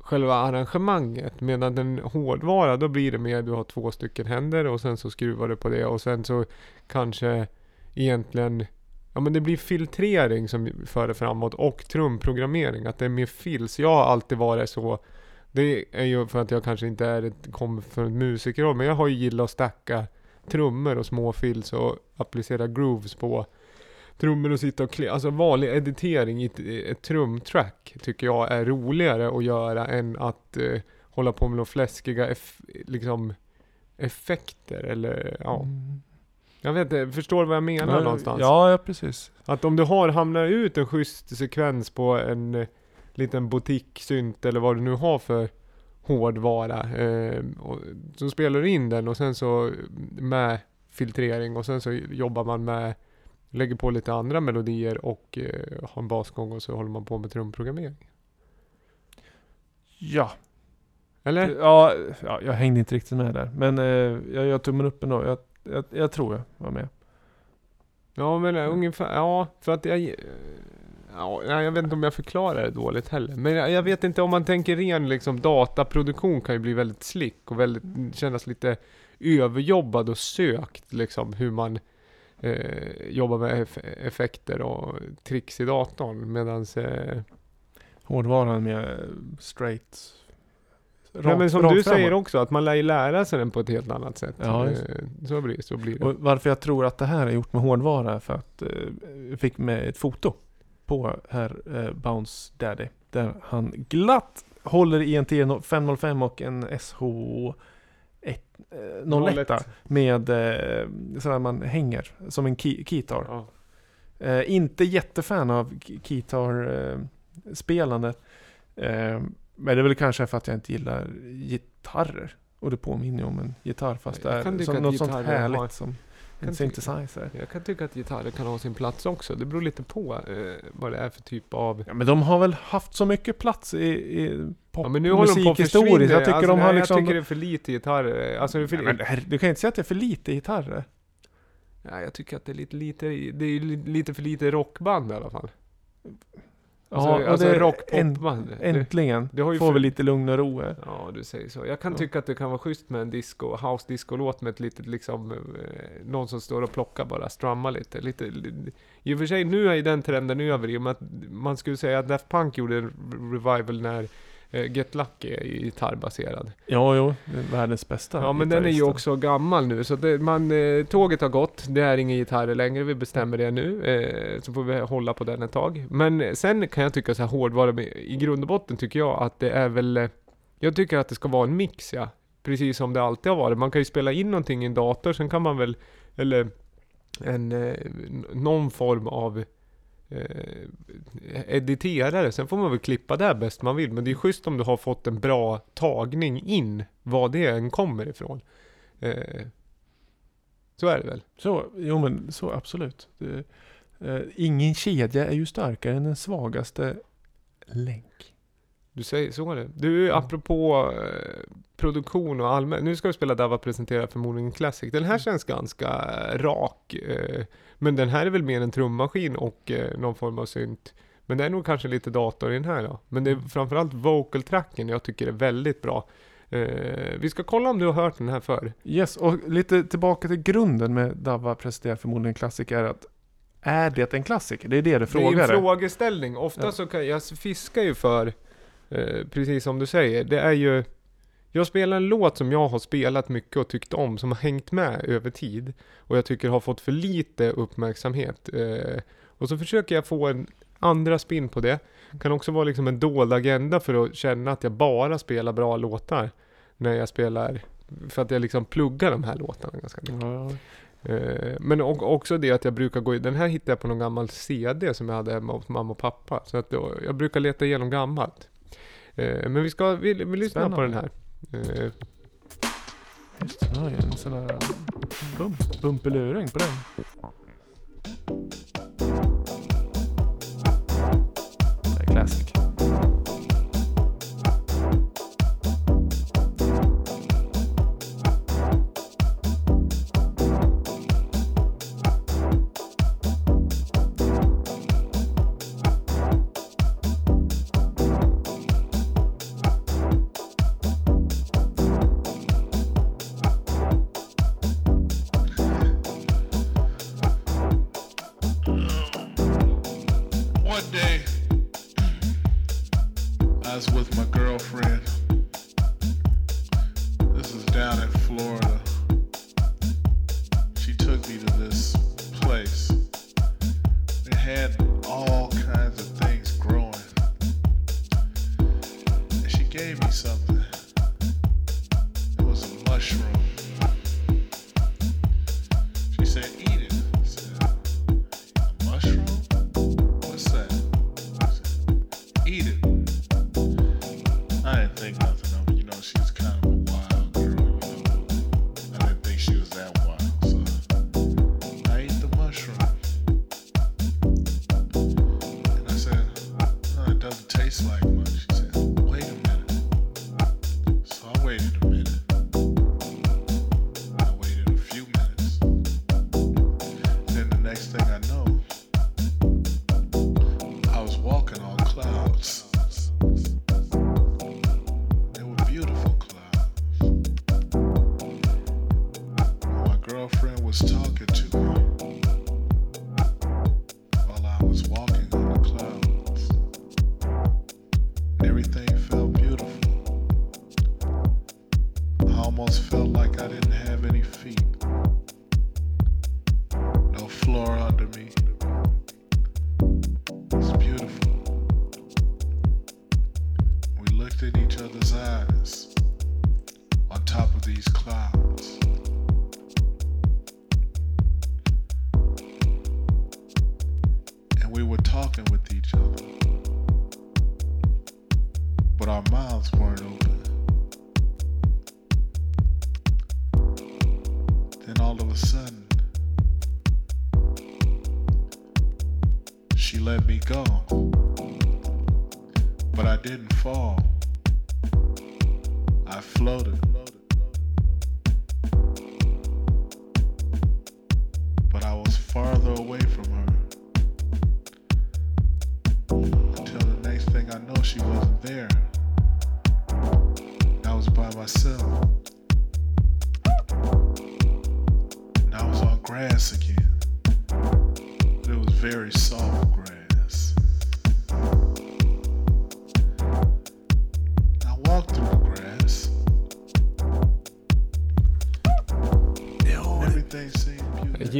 själva arrangemanget. Medan den hårdvara, då blir det mer du har två stycken händer och sen så skruvar du på det och sen så kanske egentligen Ja men det blir filtrering som för det framåt och trumprogrammering, att det är mer fills. Jag har alltid varit så det är ju för att jag kanske inte är ett, kommer från ett musikerroll, men jag har ju gillat att stacka trummor och små fills och applicera grooves på trummor och sitta och kli- Alltså vanlig editering i ett, ett trumtrack tycker jag är roligare att göra än att eh, hålla på med några fläskiga eff- liksom effekter eller ja. Mm. Jag vet inte, förstår du vad jag menar någonstans? Ja, ja precis. Att om du har, hamnar ut en schysst sekvens på en liten boutiquesynt eller vad du nu har för hårdvara. Eh, och, så spelar du in den och sen så med filtrering och sen så jobbar man med Lägger på lite andra melodier och eh, har en basgång och så håller man på med trumprogrammering. Ja. Eller? Ja, ja, jag hängde inte riktigt med där. Men eh, jag gör tummen upp ändå. Jag, jag, jag tror jag var med. Ja men eh, ungefär, ja för att jag... Ja, jag vet inte om jag förklarar det dåligt heller. Men jag, jag vet inte om man tänker ren liksom dataproduktion kan ju bli väldigt slick och väldigt, kännas lite överjobbad och sökt liksom hur man eh, jobbar med eff effekter och tricks i datorn. Medans eh, Hårdvaran med straight. Nej, men som du framåt. säger också, att man lär ju lära sig den på ett helt annat sätt. Ja, Eh, så, blir, så blir det. Och varför jag tror att det här är gjort med hårdvara för att eh, jag fick med ett foto på herr eh, Bounce Daddy. Där han glatt håller i en T505 och en SH 1, eh, 01 med eh, sådär man hänger som en key- keytar. Ja. Eh, inte jättefan av keytar-spelandet. Eh, men det är väl kanske för att jag inte gillar gitarrer. Och det påminner ju om en gitarr fast det är som något sånt härligt har- som en synthesizer. Jag kan tycka att gitarrer kan ha sin plats också. Det beror lite på eh, vad det är för typ av... Ja, men de har väl haft så mycket plats i, i Ja, men nu håller de på att försvinna. Jag tycker alltså, de har nej, liksom... Jag tycker det är för lite gitarrer. Alltså, det är för, Nej, men du kan inte säga att det är för lite gitarrer. ja, jag tycker att det är lite, lite, det är li- lite för lite rockband i alla fall. Alltså, Ja, och alltså det- rock-popband. Det- Äntligen har ju får för- vi lite lugn och ro här. Ja, du säger så. Jag kan Ja. tycka att det kan vara schysst med en disco, house disco-låt med ett litet liksom, eh, någon som står och plockar bara, strumma lite. lite. li- I och för sig, nu är ju den trenden över i och med att man skulle säga att Daft Punk gjorde en revival när Get Lucky är gitarrbaserad. Ja, jo. Världens bästa Ja, men den är ju också gammal nu, så det, man, eh, tåget har gått. Det är inga gitarrer längre, vi bestämmer det nu. Eh, så får vi hålla på den ett tag. Men eh, sen kan jag tycka så här hårdvara, i grund och botten tycker jag att det är väl... Eh, jag tycker att det ska vara en mix, ja. Precis som det alltid har varit. Man kan ju spela in någonting i en dator, sen kan man väl... Eller en, eh, någon form av eh, editerare. Sen får man väl klippa där bäst man vill. Men det är schysst om du har fått en bra tagning in, vad det än kommer ifrån. Eh, så är det väl? Så, jo men så absolut. Det, eh, ingen kedja är ju starkare än den svagaste länk. Du säger så är det. Du, apropå eh, produktion och allmänt. Nu ska vi spela Dava presenterar förmodligen Classic. Den här känns ganska eh, rak. Men den här är väl mer en trummaskin och eh, någon form av synt. Men det är nog kanske lite dator i den här då. Men det är framförallt vocal-tracken jag tycker är väldigt bra. Eh, vi ska kolla om du har hört den här förr. Yes, och lite tillbaka till grunden med Dava presenterar förmodligen en klassiker är att är det en klassiker? Det är det du Det är frågar. en frågeställning. Ofta Ja. så kan jag fiskar ju för, eh, precis som du säger, det är ju jag spelar en låt som jag har spelat mycket och tyckt om, som har hängt med över tid. Och jag tycker har fått för lite uppmärksamhet. Eh, och så försöker jag få en andra spin på det. Kan också vara liksom en dold agenda för att känna att jag bara spelar bra låtar. När jag spelar, för att jag liksom pluggar de här låtarna ganska mycket. Ja, Eh, men också det att jag brukar gå i, den här hittade jag på någon gammal CD som jag hade hemma hos mamma och pappa. Så att jag brukar leta igenom gammalt. Eh, men vi ska, vi, vi lyssnar på den här. Eh, en sån här bump, bumpeluring på den. Det är classic.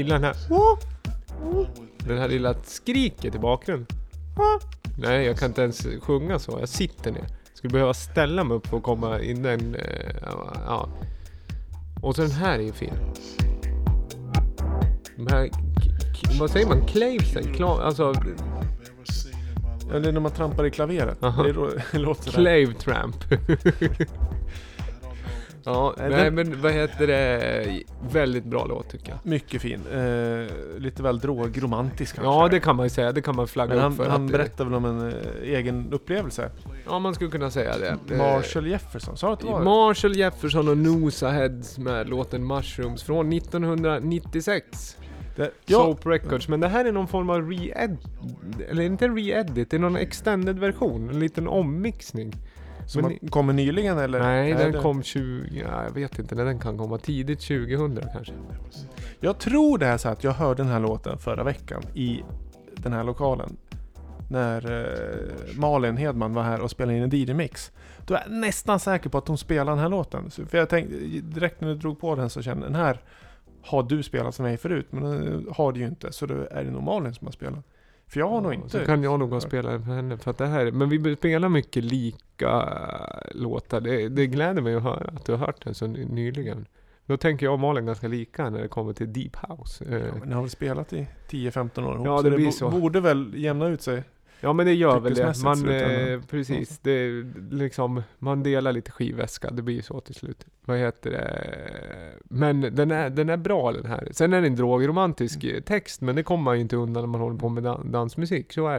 Gillar den här. Den här lilla skriket i bakgrunden. Nej, jag kan inte ens sjunga så. Jag sitter ner. Skulle behöva ställa mig upp för att komma in den... eh, ja. Och så den här är ju fin. De här... Vad säger man? Clavesen? Kla, alltså... Ja, det är när man trampar i klaveret. Aha. Det, låter. Clave Tramp. Ja, Nej, den- men vad heter det? Väldigt bra låt tycker jag. Mycket fin. Eh, lite väl drogromantisk kanske. Ja, det kan man ju säga. Det kan man flagga Men upp för. han berättar väl om en eh, egen upplevelse. Ja, man skulle kunna säga det. Eh, Marshall Jefferson, sa du att det var? Marshall Jefferson och Noosa Heads med låten Mushrooms från 1996. det ja, Soap Records, men det här är någon form av re-ed... Eller inte re-edit, det är någon extended version, en liten ommixning. Som har- kommer nyligen eller? Nej, den det- kom 20... Ja, jag vet inte när den kan komma. Tidigt 2000 kanske. Jag tror det är så att jag hörde den här låten förra veckan i den här lokalen. När eh, Malin Hedman var här och spelade in en DJ-mix. Då är jag nästan säker på att hon spelar den här låten. Så, för jag tänkte, direkt när du drog på den så kände jag, den här har du spelat för mig förut. Men den har du ju inte. Så då är det nog Malin som har spelat. För jag har nog inte. Så kan jag nog ha spelat för henne. För att det här, men vi spelar mycket lika låtar. Det, det gläder mig att höra att du har hört den så ny- nyligen. Då tänker jag och Malin ganska lika när det kommer till Deep House. Ja, men ni har väl spelat i 10-15 år ihop, Ja, så det det blir så. borde väl jämna ut sig. Ja men det gör väl det. Man, eh, precis, det liksom, man delar lite skivväska, det blir så till slut. Vad heter det? Men den är, den är bra den här. Sen är det en drogromantisk Mm. eh, text, men det kommer man ju inte undan när man håller på med dan- dansmusik, så är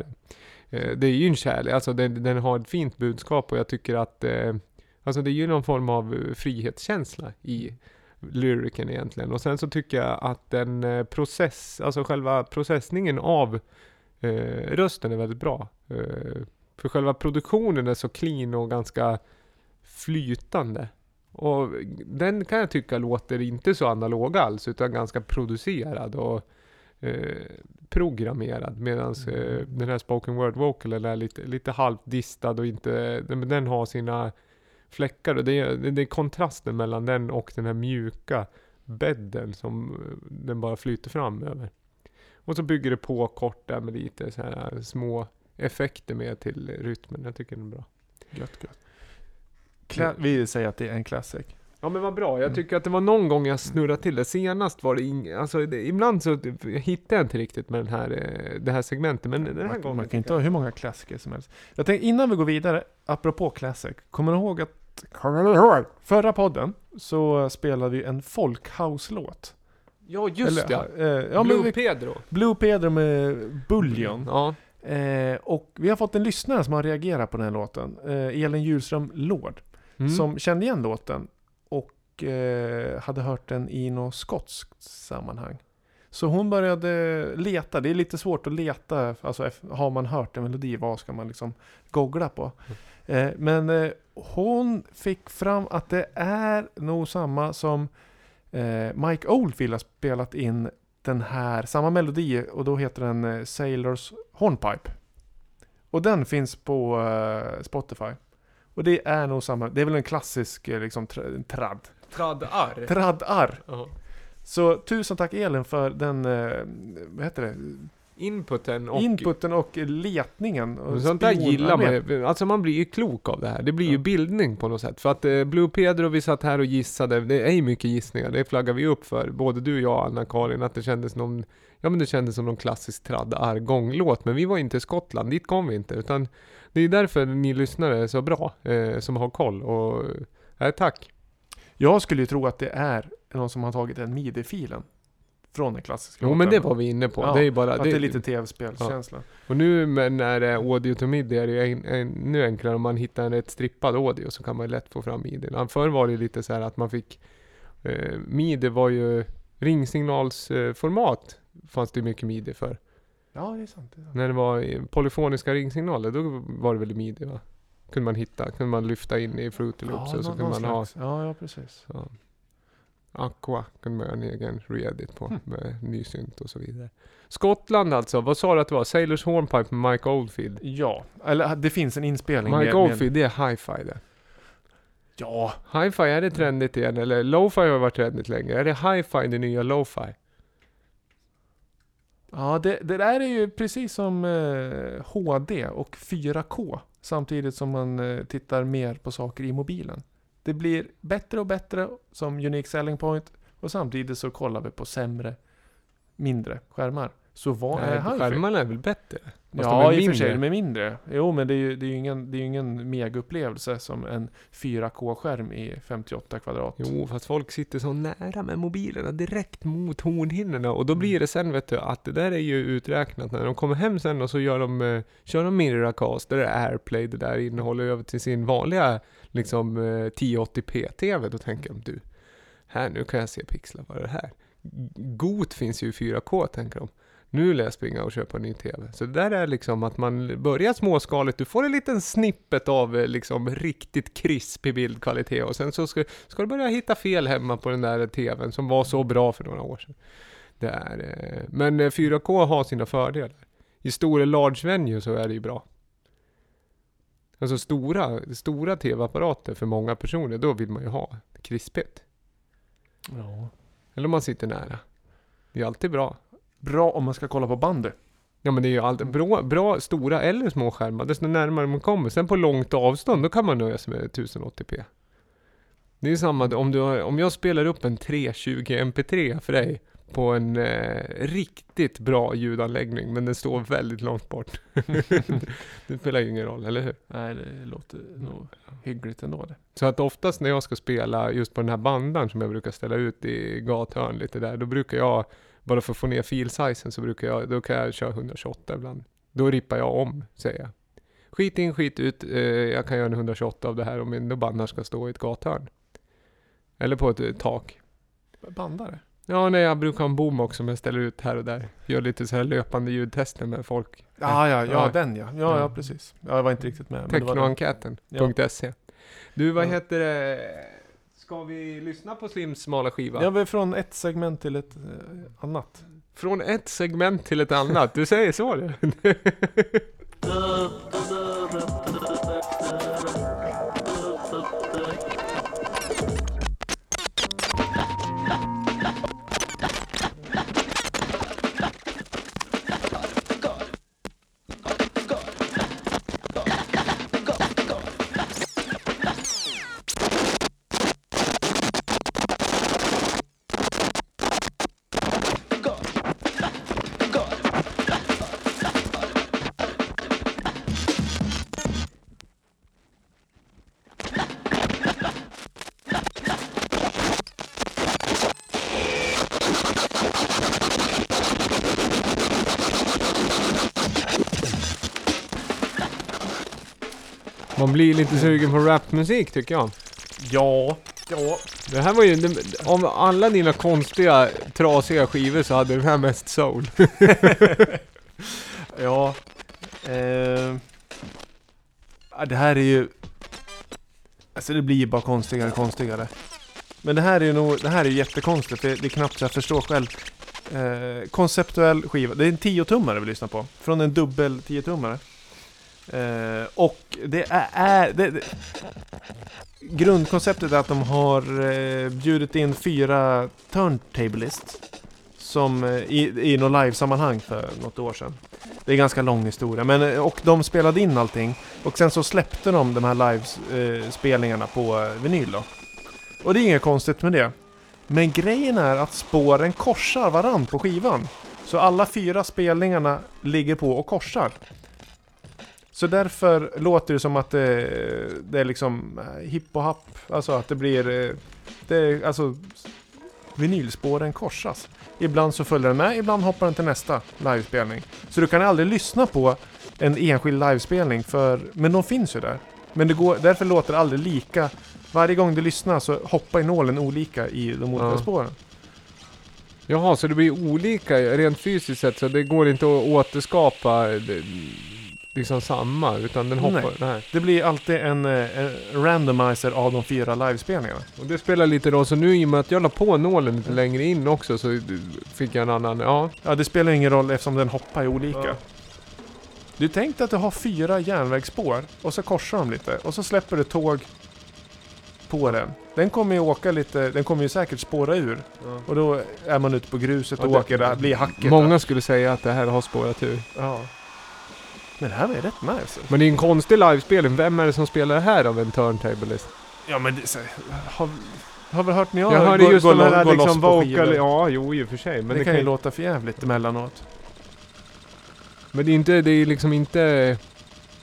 det. Eh, det är ju en kärlek, alltså den, den har ett fint budskap och jag tycker att, eh, alltså det är ju någon form av eh, frihetskänsla i lyriken egentligen. Och sen så tycker jag att den eh, process, alltså själva processningen av rösten är väldigt bra. Eh, för själva produktionen är så clean och ganska flytande. Och den kan jag tycka låter inte så analog alls, utan ganska producerad och eh, programmerad. Medan eh, den här spoken word vocalen är lite, lite halvt distad och inte, men den har sina fläckar. Och det är, det är kontrasten mellan den och den här mjuka bädden som eh, den bara flyter fram över. Och så bygger det på kort där med lite så här små effekter med till rytmen. Jag tycker den är bra. Gött, gött. Kla- vi säger att det är en classic. Ja men vad bra, jag Mm. tycker att det var någon gång jag snurrade till det. Senast var det ing- alltså det, ibland så hittar jag inte riktigt med den här, eh, det här segmentet. Men den här man, gången... man kan inte ha hur många klassiker som helst. Jag tänkte innan vi går vidare, apropå classic. Kommer ni ihåg att förra podden så spelade vi en folkhouse-låt? Ja just Eller, det! eh, ja, Blue men Pedro. Blue Pedro med Bullion. Ja. Eh, och vi har fått en lyssnare som har reagerat på den här låten. Eh, Elin Hjulström Lord. Mm. Som kände igen låten. Och eh, hade hört den i något skotskt sammanhang. Så hon började leta. Det är lite svårt att leta. Alltså har man hört en melodi, vad ska man liksom googla på? Eh, men eh, hon fick fram att det är nog samma som Mike Oldfield har spelat in den här, samma melodi och då heter den eh, Sailors Hornpipe. Och den finns på eh, Spotify. Och det är nog samma, det är väl en klassisk eh, liksom tra- trad. Tradar. Tradar. Ja. Så tusen tack Elin för den, eh, vad heter det? Inputen och... Inputen och letningen. Och Sånt där gillar man ju. Alltså man blir ju klok av det här. Det blir ju Ja. bildning på något sätt. För att eh, Blue Pedro, vi satt här och gissade. Det är ju mycket gissningar. Det flaggar vi upp för. Både du, jag och Anna-Karin. Att det kändes någon... Ja men det kändes som någon klassisk tradd argånglåt. Men vi var inte i Skottland. Dit kom vi inte. Utan det är därför ni lyssnare är så bra. Eh, som har koll. Och... Eh, tack. Jag skulle ju tro att det är någon som har tagit den midi-filen. Från den klassiska Jo men det var vi inne på. Ja, det är ju bara... Att det är lite tv-spelskänsla. Och nu när det är audio to midi är det ju en, ännu enklare om man hittar en rätt strippad audio så kan man lätt få fram midin. Förr var det lite så här att man fick eh, midi var ju ringsignalsformat fanns det mycket midi för. Ja, det är sant. Det är sant. När det var polyfoniska ringsignaler då var det väl midi va? Kunde man hitta, kunde man lyfta in i Fruity Loops och så kunde man ha slags. Ja, ja precis. Ja. Aqua kunde man göra en egen reedit på Hmm. med ny synt och så vidare. Skottland alltså, vad sa du att det var? Sailors Hornpipe med Mike Oldfield? Ja, eller det finns en inspelning Mike med, Oldfield, det är hi-fi det. Ja, Hi-fi, är det trendigt igen? Eller lo-fi har varit trendigt länge. Är det hi-fi det nya lo-fi? ja det, det där är ju precis som eh, HD och 4K. Samtidigt som man eh, tittar mer på saker i mobilen. Det blir bättre och bättre som unique selling point. Och samtidigt så kollar vi på sämre, mindre skärmar. Så vad är Nej, hi-fi? skärmarna är väl bättre? Fast de Ja, är i och för sig, de är mindre. Jo, men det är ju, det är ju ingen, det är ingen megaupplevelse som en 4K-skärm i 58 kvadrat. Jo, fast folk sitter så nära med mobilerna direkt mot hornhinnorna och då blir det sen vet du att det där är ju uträknat när de kommer hem sen och så gör de, eh, kör de Miracast, det är AirPlay, det där innehåller över till sin vanliga liksom eh, 1080p-TV. Då tänker de du, här nu kan jag se pixlar, vad är det här? Got finns ju i 4K tänker de. Nu lär jag springa och köpa en ny TV. Så det där är liksom att man börjar småskaligt, du får en liten snippet av eh, liksom riktigt krispig bildkvalitet och sen så ska, ska du börja hitta fel hemma på den där TVn som var så bra för några år sedan. Det är, eh, men eh, 4K har sina fördelar. I stora large venue så är det ju bra. Alltså stora, stora TV-apparater för många personer, då vill man ju ha krispigt. Ja. Eller om man sitter nära. Det är alltid bra. Bra om man ska kolla på bandy. Ja men det är ju alltid bra, bra stora eller små skärmar, desto närmare man kommer. Sen på långt avstånd, då kan man nöja sig med 1080p. Det är samma, om, du har, om jag spelar upp en 320 MP3 för dig på en eh, riktigt bra ljudanläggning, men den står väldigt långt bort. det spelar ju ingen roll, eller hur? Nej, det låter nog hyggligt ändå det. Så att oftast när jag ska spela just på den här bandan som jag brukar ställa ut i gathörn lite där, då brukar jag, bara för att få ner filsizen så brukar jag, då kan jag köra 128 ibland. Då rippar jag om, säger jag. Skit in, skit ut, eh, jag kan göra en 128 av det här om min bandar ska stå i ett gathörn. Eller på ett eh, tak. Bandare? Ja, nej, jag brukar ha en bom också som jag ställer ut här och där. Gör lite så här löpande ljudtester med folk. Ja, ja, ja, Ja. den ja. Ja, Ja. ja, precis. Ja, jag var inte riktigt med. men det var den. Technoenkäten.se Du, vad Ja. heter det? Ska vi lyssna på Slims smala skiva? Jag var från ett segment till ett eh, annat. Från ett segment till ett annat. Du säger så du? Man blir lite sugen på rapmusik tycker jag. Ja, ja. Det här var ju, det- om alla dina konstiga, trasiga skivor så hade den här mest soul. Ja. Eh, ja, det här är ju... Alltså det blir ju bara konstigare och konstigare. Men det här är ju nog, det här är ju jättekonstigt. Det, det är knappt så jag förstår själv. Eh, konceptuell skiva. Det är en 10-tummare vi lyssnar på. Från en dubbel 10-tummare. Eh, och det är... det, det, grundkonceptet är att de har eh, bjudit in fyra turntablists. Som eh, i, i något livesammanhang för något år sedan. Det är en ganska lång historia, men eh, och de spelade in allting och sen så släppte de de här livespelningarna eh, på vinyl då. Och det är inget konstigt med det. Men grejen är att spåren korsar varann på skivan. Så alla fyra spelningarna ligger på och korsar. Så därför låter det som att det, det är liksom eh, hipp och happ, alltså att det blir, eh, det alltså vinylspåren korsas. Ibland så följer den med, ibland hoppar den till nästa livespelning. Så du kan aldrig lyssna på en enskild livespelning, för, men de finns ju där. Men det går, därför låter det aldrig lika. Varje gång du lyssnar så hoppar ju nålen olika i de olika Ja. spåren. Jaha, så det blir olika rent fysiskt sett så det går inte att återskapa eh, liksom samma utan den hoppar. Nej. Nej. Det blir alltid en, eh, en randomizer av de fyra livespelningarna. Och det spelar lite roll, så nu i och med att jag la på nålen lite längre in också så fick jag en annan, ja. Ja, det spelar ingen roll eftersom den hoppar i olika. Ja. Du tänkte att du har fyra järnvägsspår och så korsar de lite och så släpper du tåg på den. Den kommer ju åka lite, den kommer ju säkert spåra ur. Och då är man ute på gruset och Ja, det- åker, det blir hackigt. Många skulle säga att det här har spårat ur. Ja. Men det här var ju rätt nice. Men det är en konstig livespelning, vem är det som spelar det här av en turntablist? Ja men det, så, har, har väl hört när jag, jag hörde just de här liksom vocal, ja jo i och för sig. Men det, det, kan ju låta för jävligt emellanåt. Men det är inte, det är liksom inte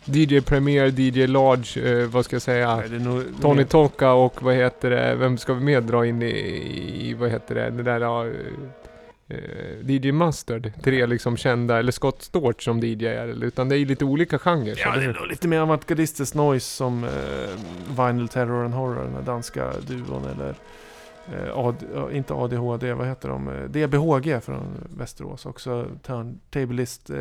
DJ Premier, DJ Large, eh, vad ska jag säga? Nej, nog, Tony Toka och vad heter det, vem ska vi mer dra in i, i vad heter det, det där eh, DJ Mustard. Tre liksom kända, eller Scott Storch som DJ är, utan det är ju lite olika genrer. så Ja, det är nog lite mer avantgardistiskt noise som eh, Vinyl Terror and Horror, den här danska duon eller eh, AD, inte ADHD, vad heter de? Eh, DBHG från Västerås också. Turntablist eh,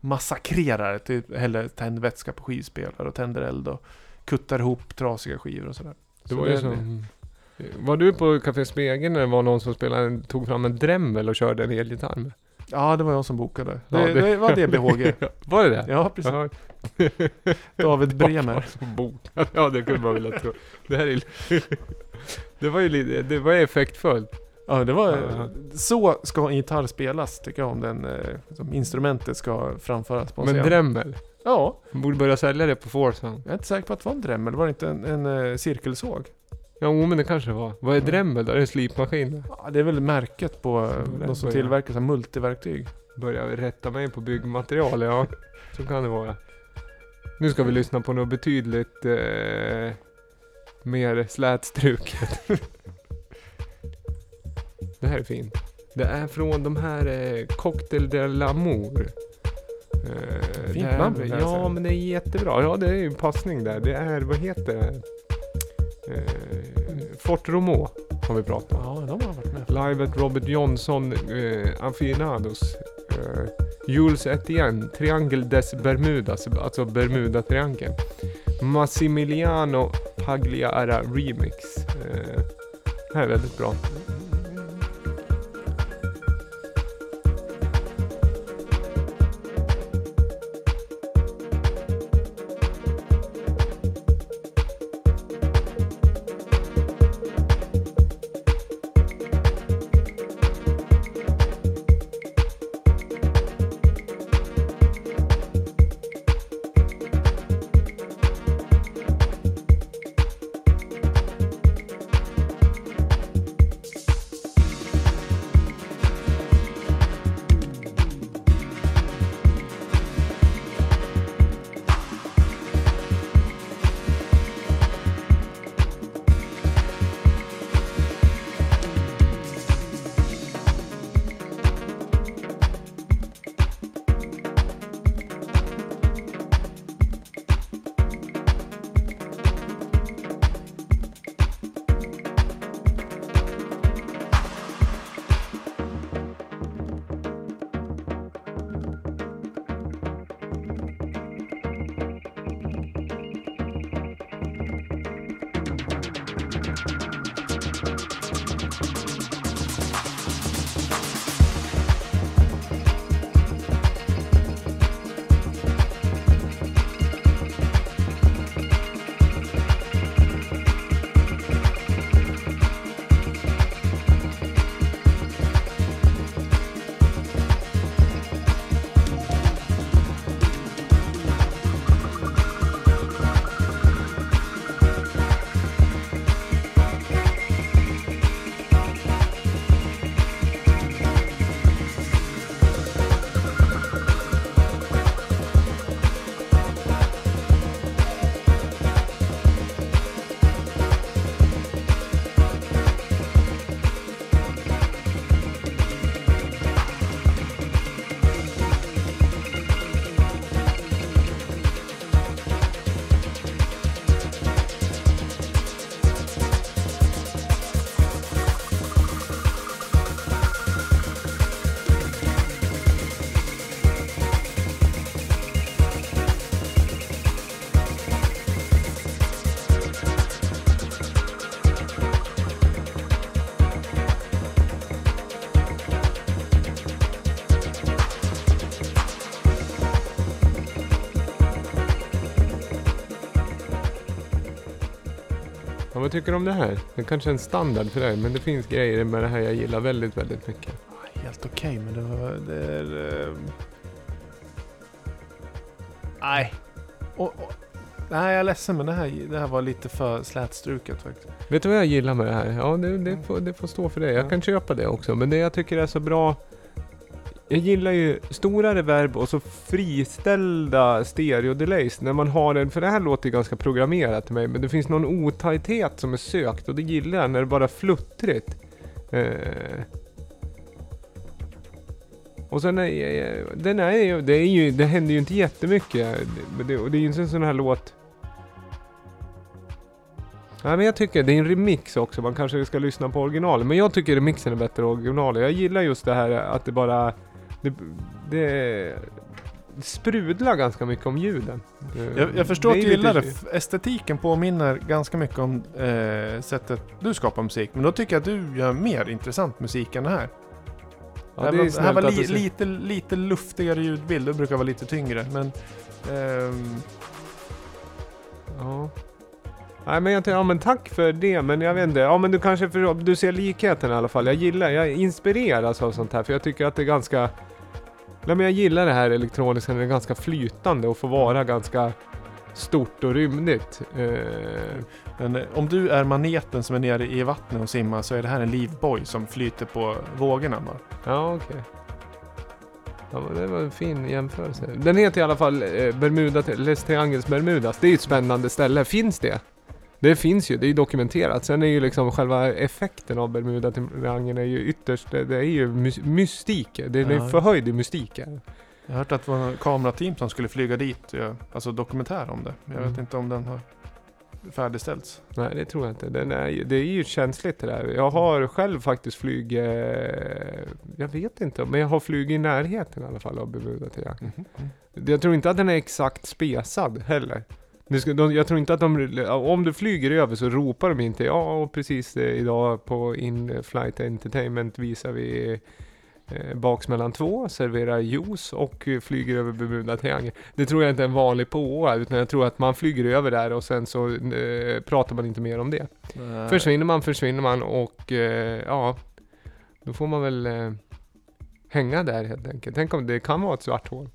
massakrerar, typ, häller tändvätska på skivspelare och tänder eld och kuttar ihop trasiga skivor och sådär. Det Så var ju det- som... Var du på Café Spegeln när det var någon som spelade, tog fram en Dremel och körde en elgitarr med? Ja, det var jag som bokade. Ja, Det, det- det var DBHG. Var det det? ja, precis. Jaha. David Bremer. Som. Ja, det kunde man vilja tro. Det här är... Det var ju lite, det var effektfullt. Ja, det var... Så ska en gitarr spelas, tycker jag, om den, eh, som instrumentet ska framföras på en Men scen. Dremel, Ja, borde börja sälja det på Force. jag är inte säker på att det var en Dremel. Var det inte en, en eh, cirkelsåg? Jo men det kanske det var. Vad är Dremel då? Är det slipmaskin? Ja, det är väl märket på eh, de som börjar- tillverkar så här multiverktyg. Börjar rätta mig på byggmaterial, ja. Så kan det vara. Nu ska vi lyssna på något betydligt eh, mer slätstruket. det här är fint. Det är från de här eh, Cocktail de l'Amour. Eh, Fint namn, Ja, men det är jättebra. Ja, det är ju en passning där. Det är, vad heter det? Eh, Fort Romau har vi pratat om. Ja, de har varit med. Live at Robert Johnson eh, Aficionados. Eh, Jules Etienne, Triangel des Bermudas, alltså Bermuda-triangeln. Massimiliano Pagliara Remix. Eh, det här är väldigt bra. Ja, vad tycker du om det här? Det kanske är en standard för dig, men det finns grejer med det här jag gillar väldigt, väldigt mycket. Helt okej, men det var... Det är... ehm, Nej. Och, och, nej, jag är ledsen, men det här, det här var lite för slätstruket faktiskt. Vet du vad jag gillar med det här? Ja, det, det, får, det får stå för dig. Jag Ja. kan köpa det också, men det jag tycker är så bra jag gillar ju stora reverb och så friställda stereo-delays när man har den, för det här låter ju ganska programmerat till mig, men det finns någon otajthet som är sökt och det gillar jag när det bara är fluttrigt. Eh. Och sen är, eh, den är ju, det är ju, det händer ju inte jättemycket. Men det, och det är ju inte en sån här låt Nej men jag tycker det är en remix också, man kanske ska lyssna på originalet. Men jag tycker remixen är bättre än originalet. Jag gillar just det här att det bara... Det, det sprudlar ganska mycket om ljuden. Jag, jag förstår Det att du gillar det. Estetiken påminner ganska mycket om eh, sättet du skapar musik. Men då tycker jag att du gör mer intressant musik än det här. Ja, det det här är var, det här var li, lite, lite luftigare ljudbild. Det brukar vara lite tyngre. Men... ehm, Ja. Nej men jag tänkte, ja men tack för det, men jag vet inte. Ja men du kanske, för, du ser likheten i alla fall. Jag gillar, jag inspireras av sånt här för jag tycker att det är ganska... Nej men jag gillar det här elektroniska det är ganska flytande och får vara ganska stort och rymdigt. Eh, Men om du är maneten som är nere i vattnet och simmar så är det här en livboj som flyter på vågorna bara. ja, okej. Ja, men det var en fin jämförelse. Den heter i alla fall eh, Bermuda, Les Triangles Bermudas. Det är ju ett spännande ställe. Finns det? Det finns ju, det är ju dokumenterat. Sen är ju liksom själva effekten av Bermuda-triangeln är ju ytterst, det det är ju mys- mystik. Det är Ja. en förhöjd mystik. här. Jag har hört att det var en kamerateam som skulle flyga dit alltså dokumentär om det. Jag vet Mm. inte om den har färdigställts. Nej, det tror jag inte. Den är, det är ju känsligt det där. Jag har själv faktiskt flugit, eh, jag vet inte, men jag har flugit i närheten i alla fall av Bermuda-triangeln. Mhm. Jag tror inte att den är exakt spesad heller. Ska, de, jag tror inte att de, om du flyger över så ropar de inte ja och precis eh, idag på In-Flight Entertainment visar vi eh, baksmällan 2, serverar juice och eh, flyger över Bermuda-triangeln. Det tror jag inte är en vanlig påa, utan jag tror att man flyger över där och sen så eh, pratar man inte mer om det. Nej. Försvinner man, försvinner man och eh, ja, då får man väl eh, hänga där helt enkelt. Tänk om det kan vara ett svart hål.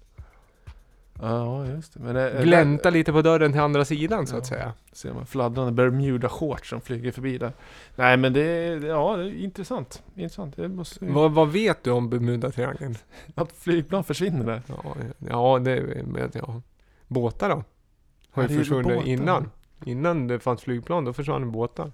Ja, just det. Men det, Glänta lite på dörren till andra sidan så att Ja. säga. Ser man fladdrande Bermuda-shorts som flyger förbi där. Nej men det är, ja, det är intressant. Intressant. Det måste, Vad, vad vet du om Bermuda-triangeln? Att flygplan försvinner där. Ja, ja, det med, ja. Båtar då? Har ju det är försvunnit innan. Innan det fanns flygplan, då försvann båtar.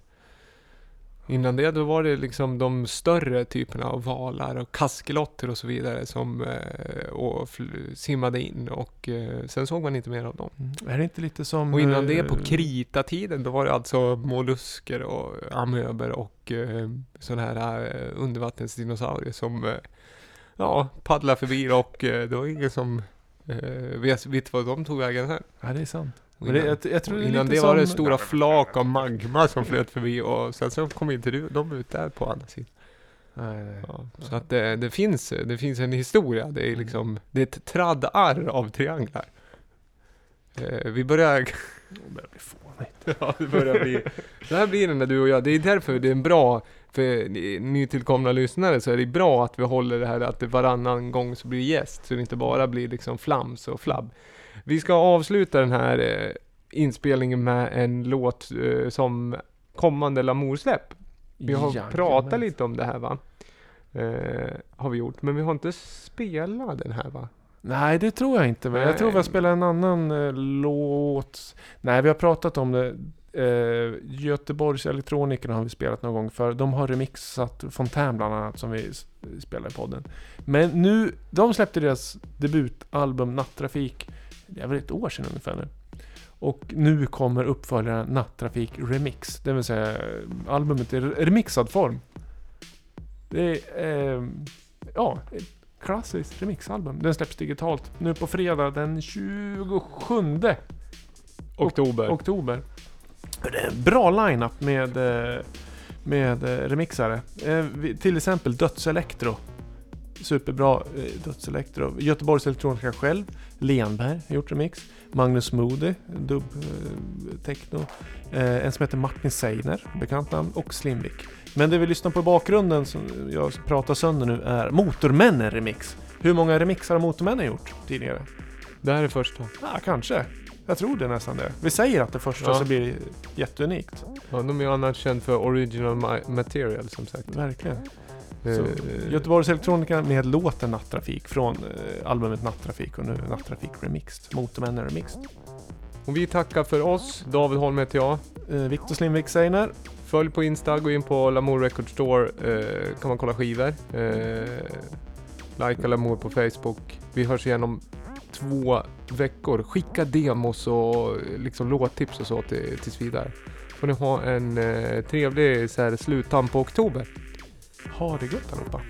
Innan det, då var det liksom de större typerna av valar och kaskelotter och så vidare som eh, och simmade in och eh, sen såg man inte mer av dem. Är det inte lite som... Och innan det, på eh, kritatiden, då var det alltså mollusker och amöber och eh, sådana här eh, undervattensdinosaurier som eh, ja, paddlar förbi och eh, det var ingen som eh, vet, vet vad de tog vägen här. Ja, det är sant. Men det, innan jag, jag tror det innan det var det stora flak av magma som flöt förbi och sen så kom inte du- de ut där på andra sidan. Nej, nej. Ja, så att det, det, finns, det finns en historia. Det är liksom, det är ett traddarr av trianglar. Eh, vi börjar Det börjar bli fånigt. Ja, det börjar bli... Det här blir det när du och jag. Det är därför det är en bra, för nytillkomna lyssnare så är det bra att vi håller det här att det varannan gång så blir det gäst. Så det inte bara blir liksom flams och flabb. Vi ska avsluta den här eh, inspelningen med en låt eh, som kommande Lamour-släpp. Vi har Jajamän. pratat lite om det här va? Eh, har vi gjort, men vi har inte spelat den här va? Nej, det tror jag inte. Men jag tror vi har spelat en annan eh, låt. Nej, vi har pratat om det. Eh, Göteborgs Elektronikerna har vi spelat någon gång för. De har remixat Fontän bland annat som vi spelar i podden. Men nu, de släppte deras debutalbum Nattrafik. Det är väl ett år sedan ungefär nu. Och nu kommer uppföljaren Nattrafik Remix. Det vill säga albumet i remixad form. Det är, eh, ja, ett klassiskt remixalbum. Den släpps digitalt nu på fredag den 27 Oktober. oktober. Det är en bra line-up med, eh, med eh, remixare. Eh, Till exempel Dödselektro. Superbra Dödselektro. Göteborgs Elektronika själv. Lenberg har gjort remix. Magnus Moody, dubb eh, techno. Eh, en som heter Martin Seiner, bekant namn. Och Slimvik. Men det vi lyssnar på i bakgrunden, som jag pratar sönder nu, är Motormännen remix. Hur många remixar har Motormännen gjort tidigare? Det här är första. Ja, kanske. Jag tror det nästan det. Vi säger att det första Ja. så blir det jätteunikt. Ja, de är ju annars känd för original ma- material som sagt. Verkligen. Så, Eh, Göteborgs Elektronika med låten Nattrafik från eh, albumet Nattrafik och nu Nattrafik Remixed. Motormännen Remixed. Och vi tackar för oss. David Holm heter jag. Eh, Viktor Slimvik Seiner. Följ på Insta, gå in på Lamour Record Store. Eh, kan man kolla skivor. Eh, Likea Lamour på Facebook. Vi hörs igen om två veckor. Skicka demos och liksom låttips och så till, tills vidare. Får ni ha en eh, trevlig så här, sluttamp på oktober. Ha det gött allihopa.